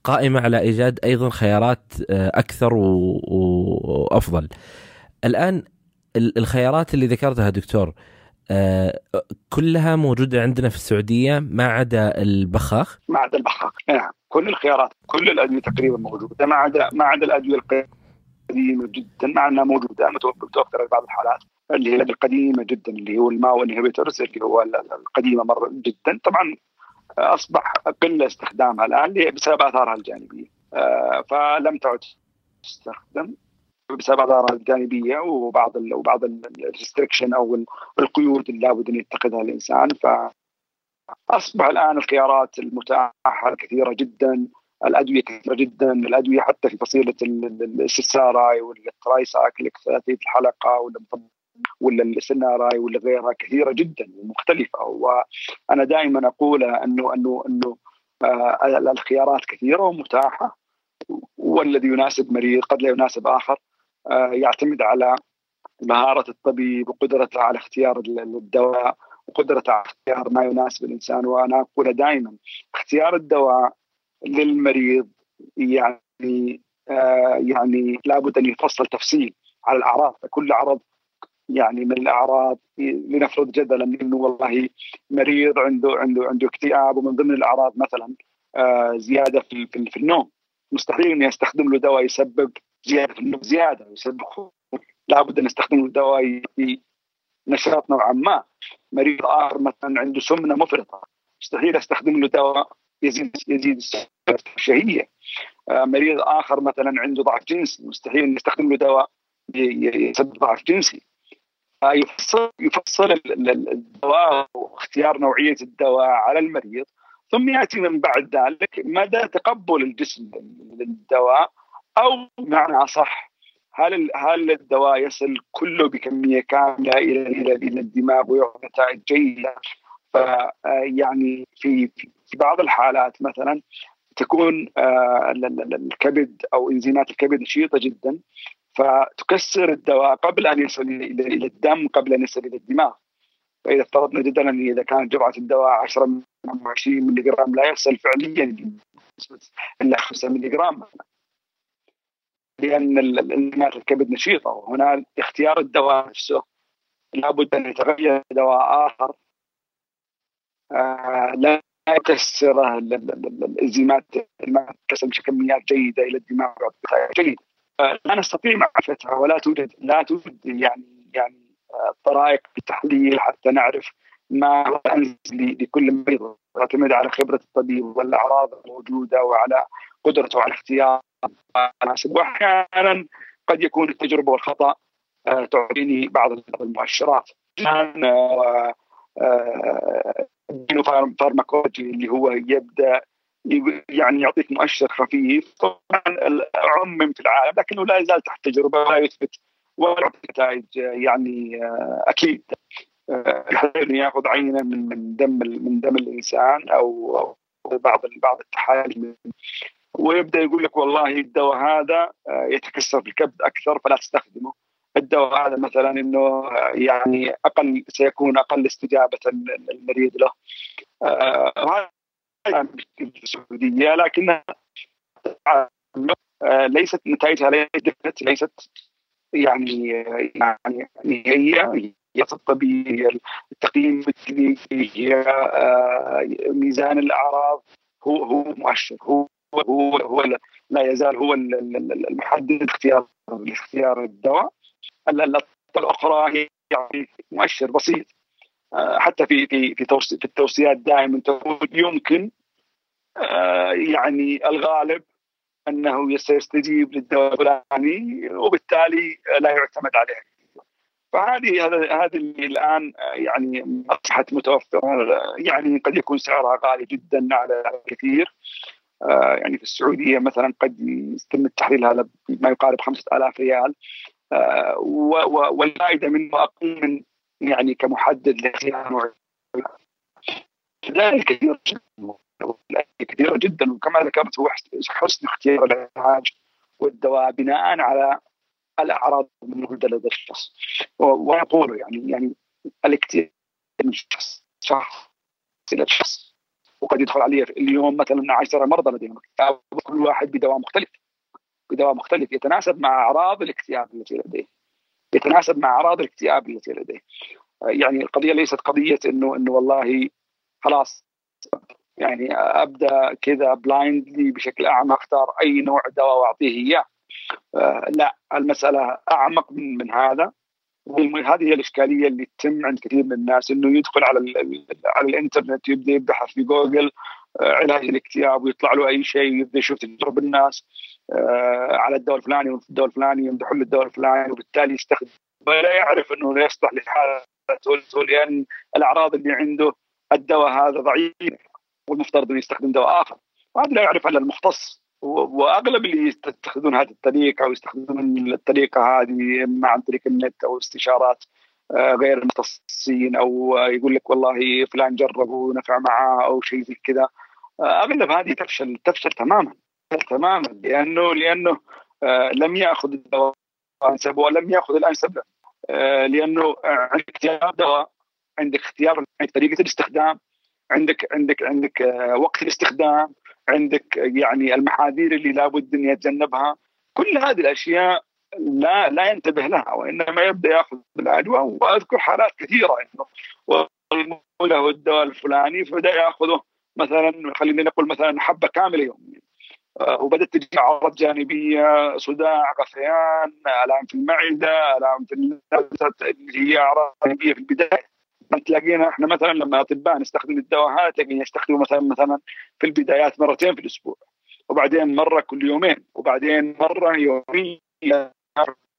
قائمة على إيجاد أيضا خيارات أكثر و... وأفضل. الآن الخيارات اللي ذكرتها دكتور آه، كلها موجودة عندنا في السعودية ما عدا البخاخ؟ ما عدا البخاخ نعم. كل الخيارات كل الأدوية تقريبا موجودة ما عدا ما عدا الأدوية القديمة جدا مع أنها موجودة متوفرة في بعض الحالات. اللي هي القديمة جدا اللي هو الماو انهبيتورز اللي هو القديمة مرة جدا. طبعا أصبح قلة استخدامها الآن بسبب آثارها الجانبية. آه، فلم تعد تستخدم بسبب اضرارها الجانبية وبعض ال وبعض ال restriction أو القيود اللي لابد أن يتخذها الإنسان. ف اصبح الآن الخيارات المتاحة كثيرة جدا. الأدوية كثيرة جدا الأدوية حتى في فصيلة ال SSRI وال tricyclic ثلاثيه الحلقة ولا ولا ال SNRI ولا غيرها كثيرة جدا ومختلفة. وأنا دائما أقول انه انه إنه آه الخيارات كثيرة ومتاحة. والذي يناسب مريض قد لا يناسب آخر آه، يعتمد على مهارة الطبيب وقدرته على اختيار الدواء وقدرته على اختيار ما يناسب الإنسان. وأنا أقول دائما اختيار الدواء للمريض يعني آه يعني لابد أن يفصل تفصيل على الأعراض. كل عرض يعني من الأعراض لنفرض جدلا إنه والله مريض عنده عنده عنده اكتئاب ومن ضمن الأعراض مثلا آه زيادة في, في, في النوم. مستحيل اني استخدم له دواء يسبب زيادة في النوم زيادة يسبب لابد أن استخدم له دواء نشاط نوعا ما. مريض آخر مثلا عنده سمنة مفرطة مستحيل استخدم له دواء يزيد يزيد الشهيه آه مريض آخر مثلا عنده ضعف جنسي مستحيل نستخدم له دواء يسبب ضعف جنسي. يفصل يفصل الدواء واختيار نوعية الدواء على المريض ثم يأتي من بعد ذلك مدى تقبل الجسم للدواء أو بمعنى أصح هل هل الدواء يصل كله بكمية كاملة إلى إلى الدماغ ويعطي نتائج جيدة؟ يعني في في بعض الحالات مثلا تكون الكبد أو إنزيمات الكبد نشيطة جدا فتكسر الدواء قبل أن يصل إلى الدم قبل أن يصل إلى الدماغ. فإذا افترضنا جدلا إذا كانت جرعة الدواء 10 من 20 ملي جرام لا يصل فعليا الا 5 ملي جرام لأن إنزيمات الكبد نشيطة. وهنا اختيار الدواء نفسه لابد أن يتغير دواء آخر. آه لا يكسر الإنزيمات ما تكسر بكميات جيدة إلى الدماغ. جيده لا نستطيع معرفتها ولا توجد لا توجد يعني يعني طرائق التحليل حتى نعرف ما هو لكل مريض تعتمد على خبرة الطبيب والأعراض الموجودة وعلى قدرته على اختيار المناسب. وأحيانا قد يكون التجربة والخطأ تعطيني بعض المؤشرات. فارماكولوجي اللي هو يبدأ يعني يعطيك مؤشر خفيف. طبعا عمم في العالم لكنه لا يزال تحت تجربة ولا يثبت ولا نتائج يعني أكيد. يحتاج يأخذ عينه من من دم من دم الإنسان أو بعض بعض التحاليل؟ ويبدأ يقول لك والله الدواء هذا يتكسر في الكبد أكثر فلا تستخدمه. الدواء هذا مثلا إنه يعني أقل سيكون أقل استجابة المريض له. هذا في السعودية لكنها ليست نتائجها ليست يعني يعني هي هي الطبيعي التقييم الكلينيكي هي ميزان الأعراض. هو هو مؤشر. هو هو هو لا يزال هو المحدد اختيار اختيار الدواء. الأخرى هي يعني مؤشر بسيط. حتى في في في في التوصيات دائما تقول يمكن يعني الغالب أنه سيستجيب للدواء الفلاني وبالتالي لا يعتمد عليه. فهذه هذه اللي الآن يعني أصبحت متوفرة. يعني قد يكون سعرها غالي جدا على كثير. يعني في السعودية مثلا قد يتم التحليل هذا ما يقارب 5000 ريال. والفائده منه أقل من يعني كمحدد لاختيار ذلك كثير كثيره جدا وكما ذكرت هو حسن اختيار العلاج والدواء بناء على الأعراض الموجوده لدى الشخص. ويقول يعني يعني الاكتئاب من شخص شخص إلى شخص. وقد يدخل عليه اليوم مثلا 10 مرضى لديهم. اكتئاب كل واحد بدواء مختلف. بدواء مختلف يتناسب مع أعراض الاكتئاب التي لديه. يتناسب مع أعراض الاكتئاب التي لديه. يعني القضية ليست قضية إنه إنه والله خلاص يعني أبدأ كذا blindly بشكل اعمى أختار أي نوع دواء وأعطيه إياه. آه لا المسألة أعمق من, من هذا. وهذه هي الإشكالية اللي تتم عند كثير من الناس إنه يدخل على على الإنترنت يبدأ يبحث في جوجل. علاج الاكتئاب ويطلع له أي شيء ويبدأ يشوف تجربه الناس آه على الدواء الفلاني والدواء الفلاني يمدحوا له الدواء الفلاني وبالتالي يستخدم. ولا يعرف إنه لا يصلح لحالته لأن الأعراض اللي عنده الدواء هذا ضعيف والمفترض إنه يستخدم دواء آخر. وهذا لا يعرف إلا المختص. وأغلب اللي يستخدمون هذه الطريقة أو يستخدمون الطريقة هذه إما عن طريق النت أو استشارات غير المختصين أو يقول لك والله فلان جربه ونفع معاه أو شيء زي كذا. أغلب هذه تفشل تفشل تماما تماما لأنه لأنه لم يأخذ الدواء الانسب ولم يأخذ الأنسب له لأنه اختيار دواء عندك اختيار طريقة الاستخدام عندك عندك عندك آه، وقت الاستخدام عندك يعني المحاذير اللي لابد إن يتجنبها. كل هذه الأشياء لا لا ينتبه لها وإنما يبدأ يأخذ الادويه وأذكر حالات كثيرة انه له الدواء الفلاني فبدأ يأخذه. مثلا خلينا نقول مثلا حبة كاملة يوميا آه، وبدأت تجي أعراض جانبية صداع غثيان آلام في المعدة آلام في اللي هي أعراض جانبية في البداية. تلاقينا إحنا مثلا لما أطباء نستخدم الدواء هذا تلاقينا يستخدمه مثلا مثلا في البدايات مرتين في الأسبوع. وبعدين مرة كل يومين وبعدين مرة يوميا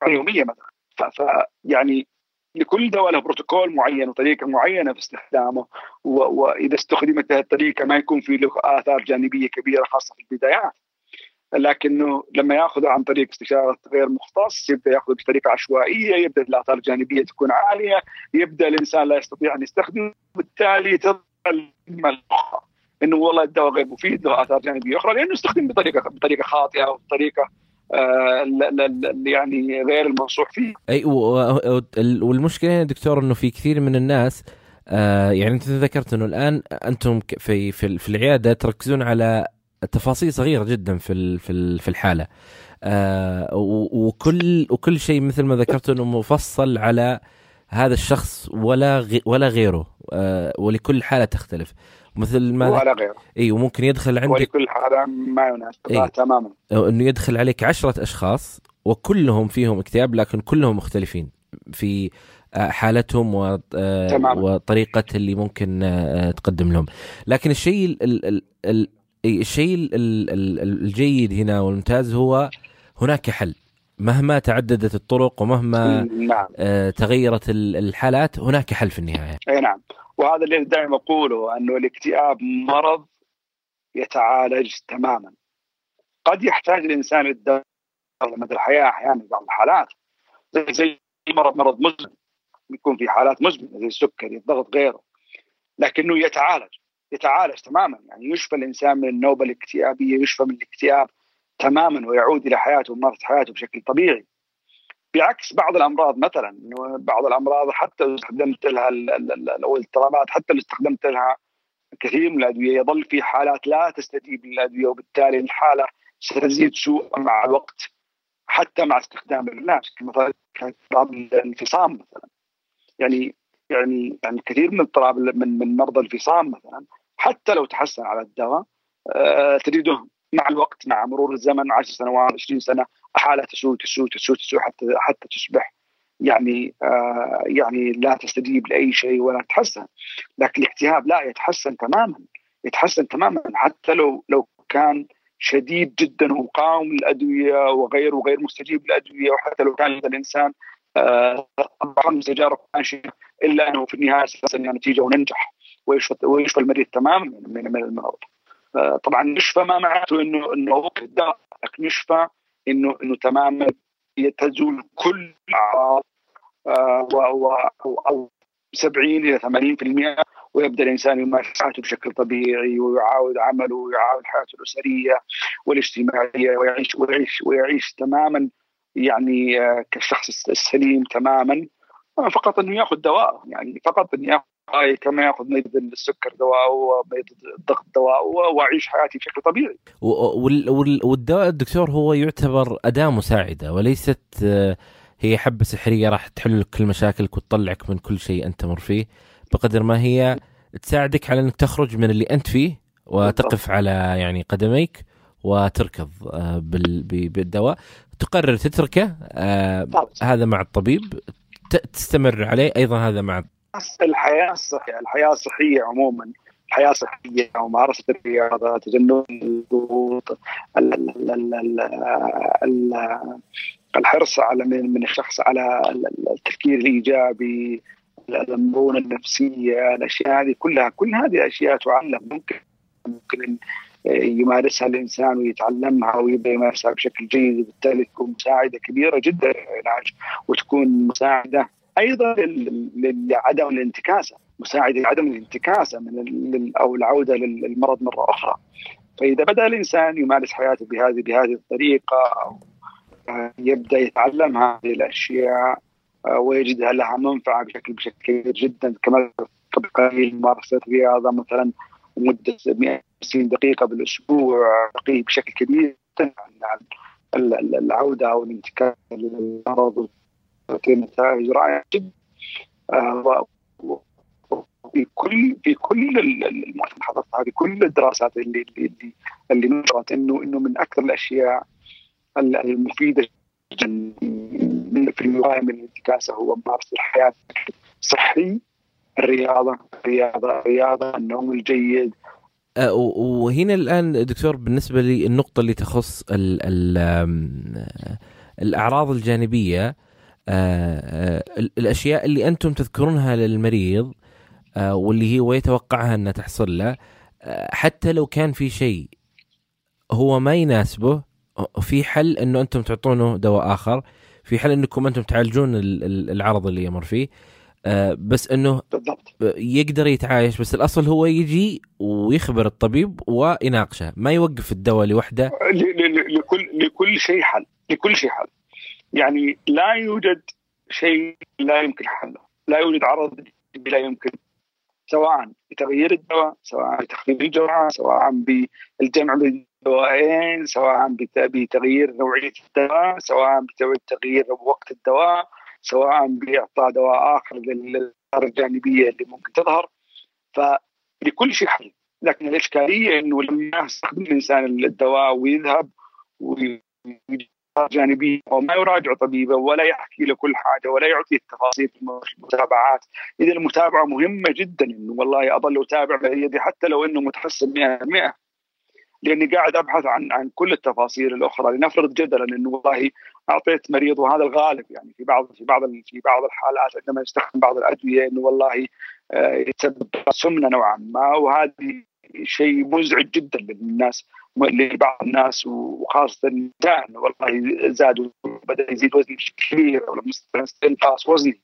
يومية مثلا. فيعني لكل دواء له بروتوكول معين وطريقة معينة في استخدامه وإذا استخدمت هذه الطريقة ما يكون في له آثار جانبية كبيرة خاصة في البدايات. لكنه لما يأخذ عن طريق استشارة غير مختص يبدأ يأخذ بطريقة عشوائية يبدأ الآثار الجانبية تكون عالية يبدأ الإنسان لا يستطيع أن يستخدمه بالتالي تظهر إنه والله الدواء غير مفيد له آثار جانبية أخرى لأنه استخدم بطريقة بطريقة خاطئة أو بطريقة يعني غير المنصوح فيه. أي والمشكلة هنا دكتور إنه في كثير من الناس آه يعني أنت ذكرت إنه الآن أنتم في في, في العيادة تركزون على تفاصيل صغيرة جدا في في الحالة. آه وكل وكل شيء مثل ما ذكرت إنه مفصل على هذا الشخص ولا ولا غيره. آه ولكل حالة تختلف. مثل ما ولا غيره. إي وممكن يدخل عندك ولكل حالة ما يناسب إيه؟ تماما. إنه يدخل عليك عشرة أشخاص وكلهم فيهم اكتئاب لكن كلهم مختلفين في آه، حالتهم و... آه، وطريقة اللي ممكن آه، تقدم لهم. لكن الشيء ال... ال... ال... الشيء الجيد هنا والممتاز هو هناك حل. مهما تعددت الطرق ومهما نعم. آه تغيرت الحالات هناك حل في النهاية. إي نعم وهذا اللي دائما أقوله أنه الاكتئاب مرض يتعالج تماما. قد يحتاج الإنسان للدواء مدى الحياة أحيانا بعض الحالات زي زي مرض مرض مزمن يكون في حالات مزمنة زي السكري الضغط غيره لكنه يتعالج يتعالج تماما يعني يشفى الإنسان من النوبة الاكتئابية يشفى من الاكتئاب تماما ويعود إلى حياته وممارسه حياته بشكل طبيعي. بعكس بعض الأمراض مثلا بعض الأمراض حتى لو استخدمت لها أو الاضطرابات حتى لو استخدمت لها كثير من الأدوية يظل في حالات لا تستجيب للأدوية وبالتالي الحالة ستزيد سوءا مع الوقت حتى مع استخدام العلاج مثلا اضطراب الانفصام مثلا. يعني يعني يعني كثير من اضطراب من من مرضى الفصام مثلا حتى لو تحسن على الدواء آه تجده مع الوقت مع مرور الزمن 10 سنوات 20 سنة حاله تسوء تسوء تسوء تسوء حتى حتى تصبح يعني آه يعني لا تستجيب لأي شيء ولا تتحسن لكن الاكتئاب لا يتحسن تماما يتحسن تماما. حتى لو لو كان شديد جدا وقاوم الادويه وغير وغير مستجيب للأدوية وحتى لو كان الانسان طبعا تجارب ناشئه إلا أنه في النهاية ستنتج نتيجة وننجح ويشفى المريض تماما من المرض. طبعا يشفى ما معناته انه إنه لكن يشفى انه إنه تماما تزول كل الأعراض أو 70 إلى 80% ويبدأ الإنسان يمارس حياته بشكل طبيعي ويعاود عمله ويعاود حياته الأسرية والاجتماعية ويعيش ويعيش ويعيش تماما يعني آه، كالشخص السليم تماما آه، فقط إنه يأخذ دواء يعني فقط إنه يأخذ كما ياخذ مريض السكر دواء ومريض الضغط دواء وأعيش حياتي بشكل طبيعي. والدواء الدكتور هو يعتبر أداة مساعدة وليست آه، هي حبة سحرية راح تحل لك كل مشاكلك وتطلعك من كل شيء أنت تمر فيه. بقدر ما هي تساعدك على أنك تخرج من اللي أنت فيه وتقف على يعني قدميك وتركض بالدواء. تقرر تتركه آه هذا مع الطبيب تستمر عليه أيضا هذا مع الحياة الصحيه الحياة الصحية عموما الحياة الصحية وممارسه الرياضه تجنب الضغوط الحرص على من الشخص على التفكير الإيجابي المرونه النفسية الأشياء هذه كلها كل هذه الاشياء تعلم. ممكن ممكن يمارسها الإنسان ويتعلمها ويبدأ يمارسها بشكل جيد وبالتالي تكون مساعدة كبيرة جدا للعلاج وتكون مساعدة أيضا لعدم الانتكاسة مساعده لعدم الانتكاسة من أو العودة للمرض مرة أخرى. فإذا بدأ الإنسان يمارس حياته بهذه بهذه الطريقة أو يبدأ يتعلم هذه الأشياء ويجد لها منفعة بشكل بشكل كبير جدا كما قليل ممارسة رياضة مثلا مدة 150 دقيقة بالأسبوع بشكل كبير عن العودة أو الانتكاس للمرض. نتائج رائعه جدا في كل في كل الملاحظات هذه كل الدراسات اللي اللي اللي نشرت انه إنه من أكثر الأشياء المفيدة جدا في الوقايه من الانتكاسة هو ممارسه الحياة صحي الرياضة الرياضه الرياضة النوم الجيد. أه، وهنا الآن دكتور بالنسبة لي النقطه اللي تخص ال ال الأعراض الجانبية الأشياء اللي أنتم تذكرونها للمريض واللي هو يتوقعها أنها تحصل له حتى لو كان في شيء هو ما يناسبه في حل إنه أنتم تعطونه دواء آخر في حل إنكم أنتم تعالجون العرض اللي يمر فيه آه، بس إنه بالضبط. يقدر يتعايش بس الأصل هو يجي ويخبر الطبيب ويناقشه ما يوقف الدواء لوحده. لكل لكل شيء حل لكل شيء حل. يعني لا يوجد شيء لا يمكن حله. لا يوجد عرض لا يمكن سواء بتغيير الدواء سواء بتخفيف الجرعة سواء بالجمع بين الدوائين سواء بتغيير نوعية الدواء سواء بتغيير وقت الدواء سواء بإعطاء دواء آخر للأثار الجانبية اللي ممكن تظهر. فلكل شيء حل. لكن الإشكالية إنه لما يستخدم الإنسان الدواء ويذهب جانبية وما يراجع طبيبه ولا يحكي له كل حاجة ولا يعطي التفاصيل في المتابعات، إذا المتابعة مهمة جدا إنه والله اظل أتابع بيدي حتى لو إنه متحسن 100% لأني قاعد أبحث عن عن كل التفاصيل الأخرى لنفرض جدلا إنه والله أعطيت مريض وهذا الغالب. يعني في بعض في بعض في بعض الحالات عندما يستخدم بعض الأدوية إنه والله آه، يتسبب سمنة نوعا ما. وهذه شيء مزعج جدا للناس. لبعض الناس وخاصة النساء والله زاد بدا يزيد وزني بشكل كبير أو استنقاص وزني.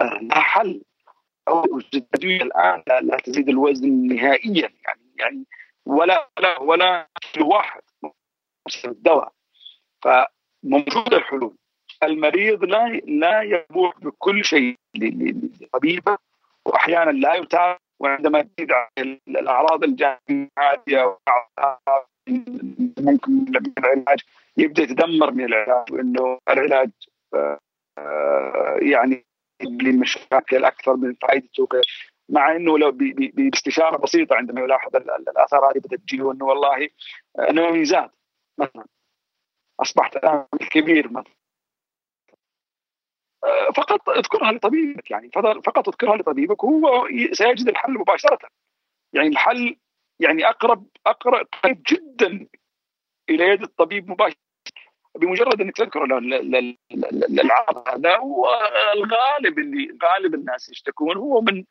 آه، لا حل. الادويه الآن. لا تزيد الوزن نهائيا. يعني يعني ولا ولا ولا واحد الدواء. فموجوده الحلول. المريض لا لا يبوح بكل شيء لطبيبة. واحيانا لا يتابع. وعندما تزيد الأعراض الجانبية ممكن العلاج يبدأ يتدمر من العلاج وإنه العلاج آه، يعني لمشاكل أكثر من فائدته. مع إنه لو باستشارة بسيطة عندما يلاحظ الآثار هذه بدأت تجي انه والله نومي زاد. مثلا أصبحت الآن كبير مثلا. فقط اذكرها لطبيبك يعني فقط اذكرها لطبيبك وهو سيجد الحل مباشرة. يعني الحل يعني اقرب اقرب قريب جدا إلى يد الطبيب مباشره بمجرد أنك تذكر العرض هذا والغالب اللي غالب الناس يشتكون هو من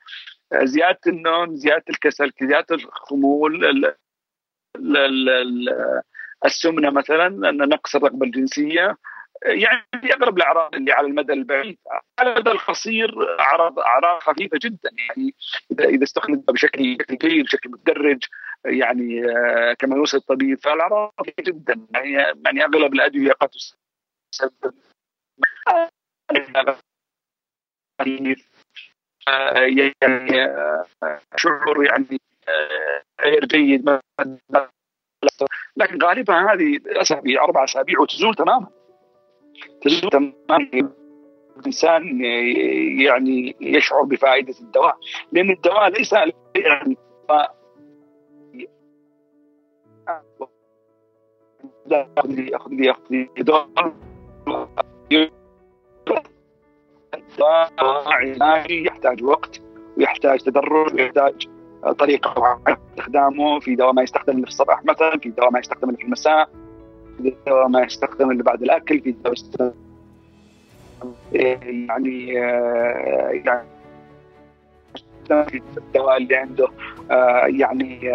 زيادة النوم زيادة الكسل زيادة الخمول السمنة مثلا نقص الرغبة الجنسية. يعني اغلب الأعراض اللي على المدى البعيد على المدى القصير اعراض أعراض خفيفة جدا يعني اذا إذا استخدم بشكل جيد بشكل متدرج يعني كما يوصي الطبيب فالأعراض خفيفه جدا يعني يعني أغلب الأدوية قد تسبب يعني شعور يعني غير جيد لكن غالبا هذه اسابيع أربع أسابيع وتزول تماما. تماما الإنسان يعني يشعر بفائدة الدواء لأن الدواء ليس يعني علاجي يحتاج وقت ويحتاج تدرج ويحتاج طريقة استخدامه في دواء ما يستخدم في الصباح مثلا في دواء ما يستخدم في المساء. ما يستخدم اللي بعد الأكل في دواء يستخدم يعني يعني في الدواء اللي عنده يعني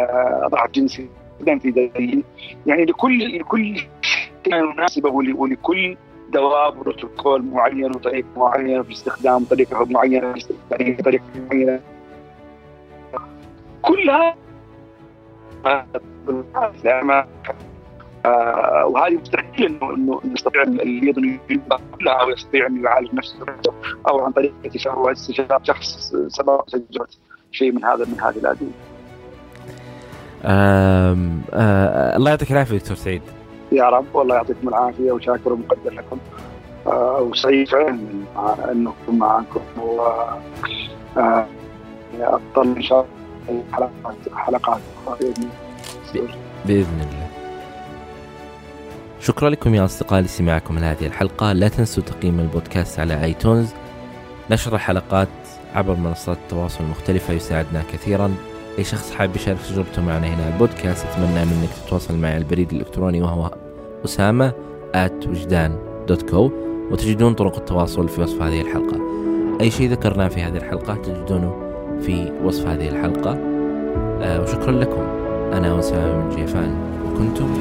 ضعف جنسي في يعني لكل لكل مناسبه ولكل دواء بروتوكول معين وطريقة معينة في الاستخدام طريقه معينة في طريقة معينة. كلها آه وهذه مستحيل انه إنه يستطيع اليد كلها أو يستطيع ان يعالج نفسه أو عن طريق استشاره شخص سبق تجربه شيء من هذا من هذه الأدوية. آه الله يعطيك العافية دكتور سعيد. يا رب والله يعطيكم العافية وشاكر ومقدر لكم آه وسعيد فعلا انه اكون معكم و آه إن شاء الله حلقات حلقات بإذن الله. شكرا لكم يا أصدقائي لسماعكم لهذه الحلقة. لا تنسوا تقييم البودكاست على آيتونز. نشر الحلقات عبر منصات التواصل المختلفة يساعدنا كثيرا. أي شخص حابب يشارك تجربته معنا هنا البودكاست أتمنى منك تتواصل معي على البريد الإلكتروني وهو أسامة at وجدان دوت كو وتجدون طرق التواصل في وصف هذه الحلقة. أي شيء ذكرناه في هذه الحلقة تجدونه في وصف هذه الحلقة. أه وشكرا لكم. أنا أسامة من جيفان. وكنتم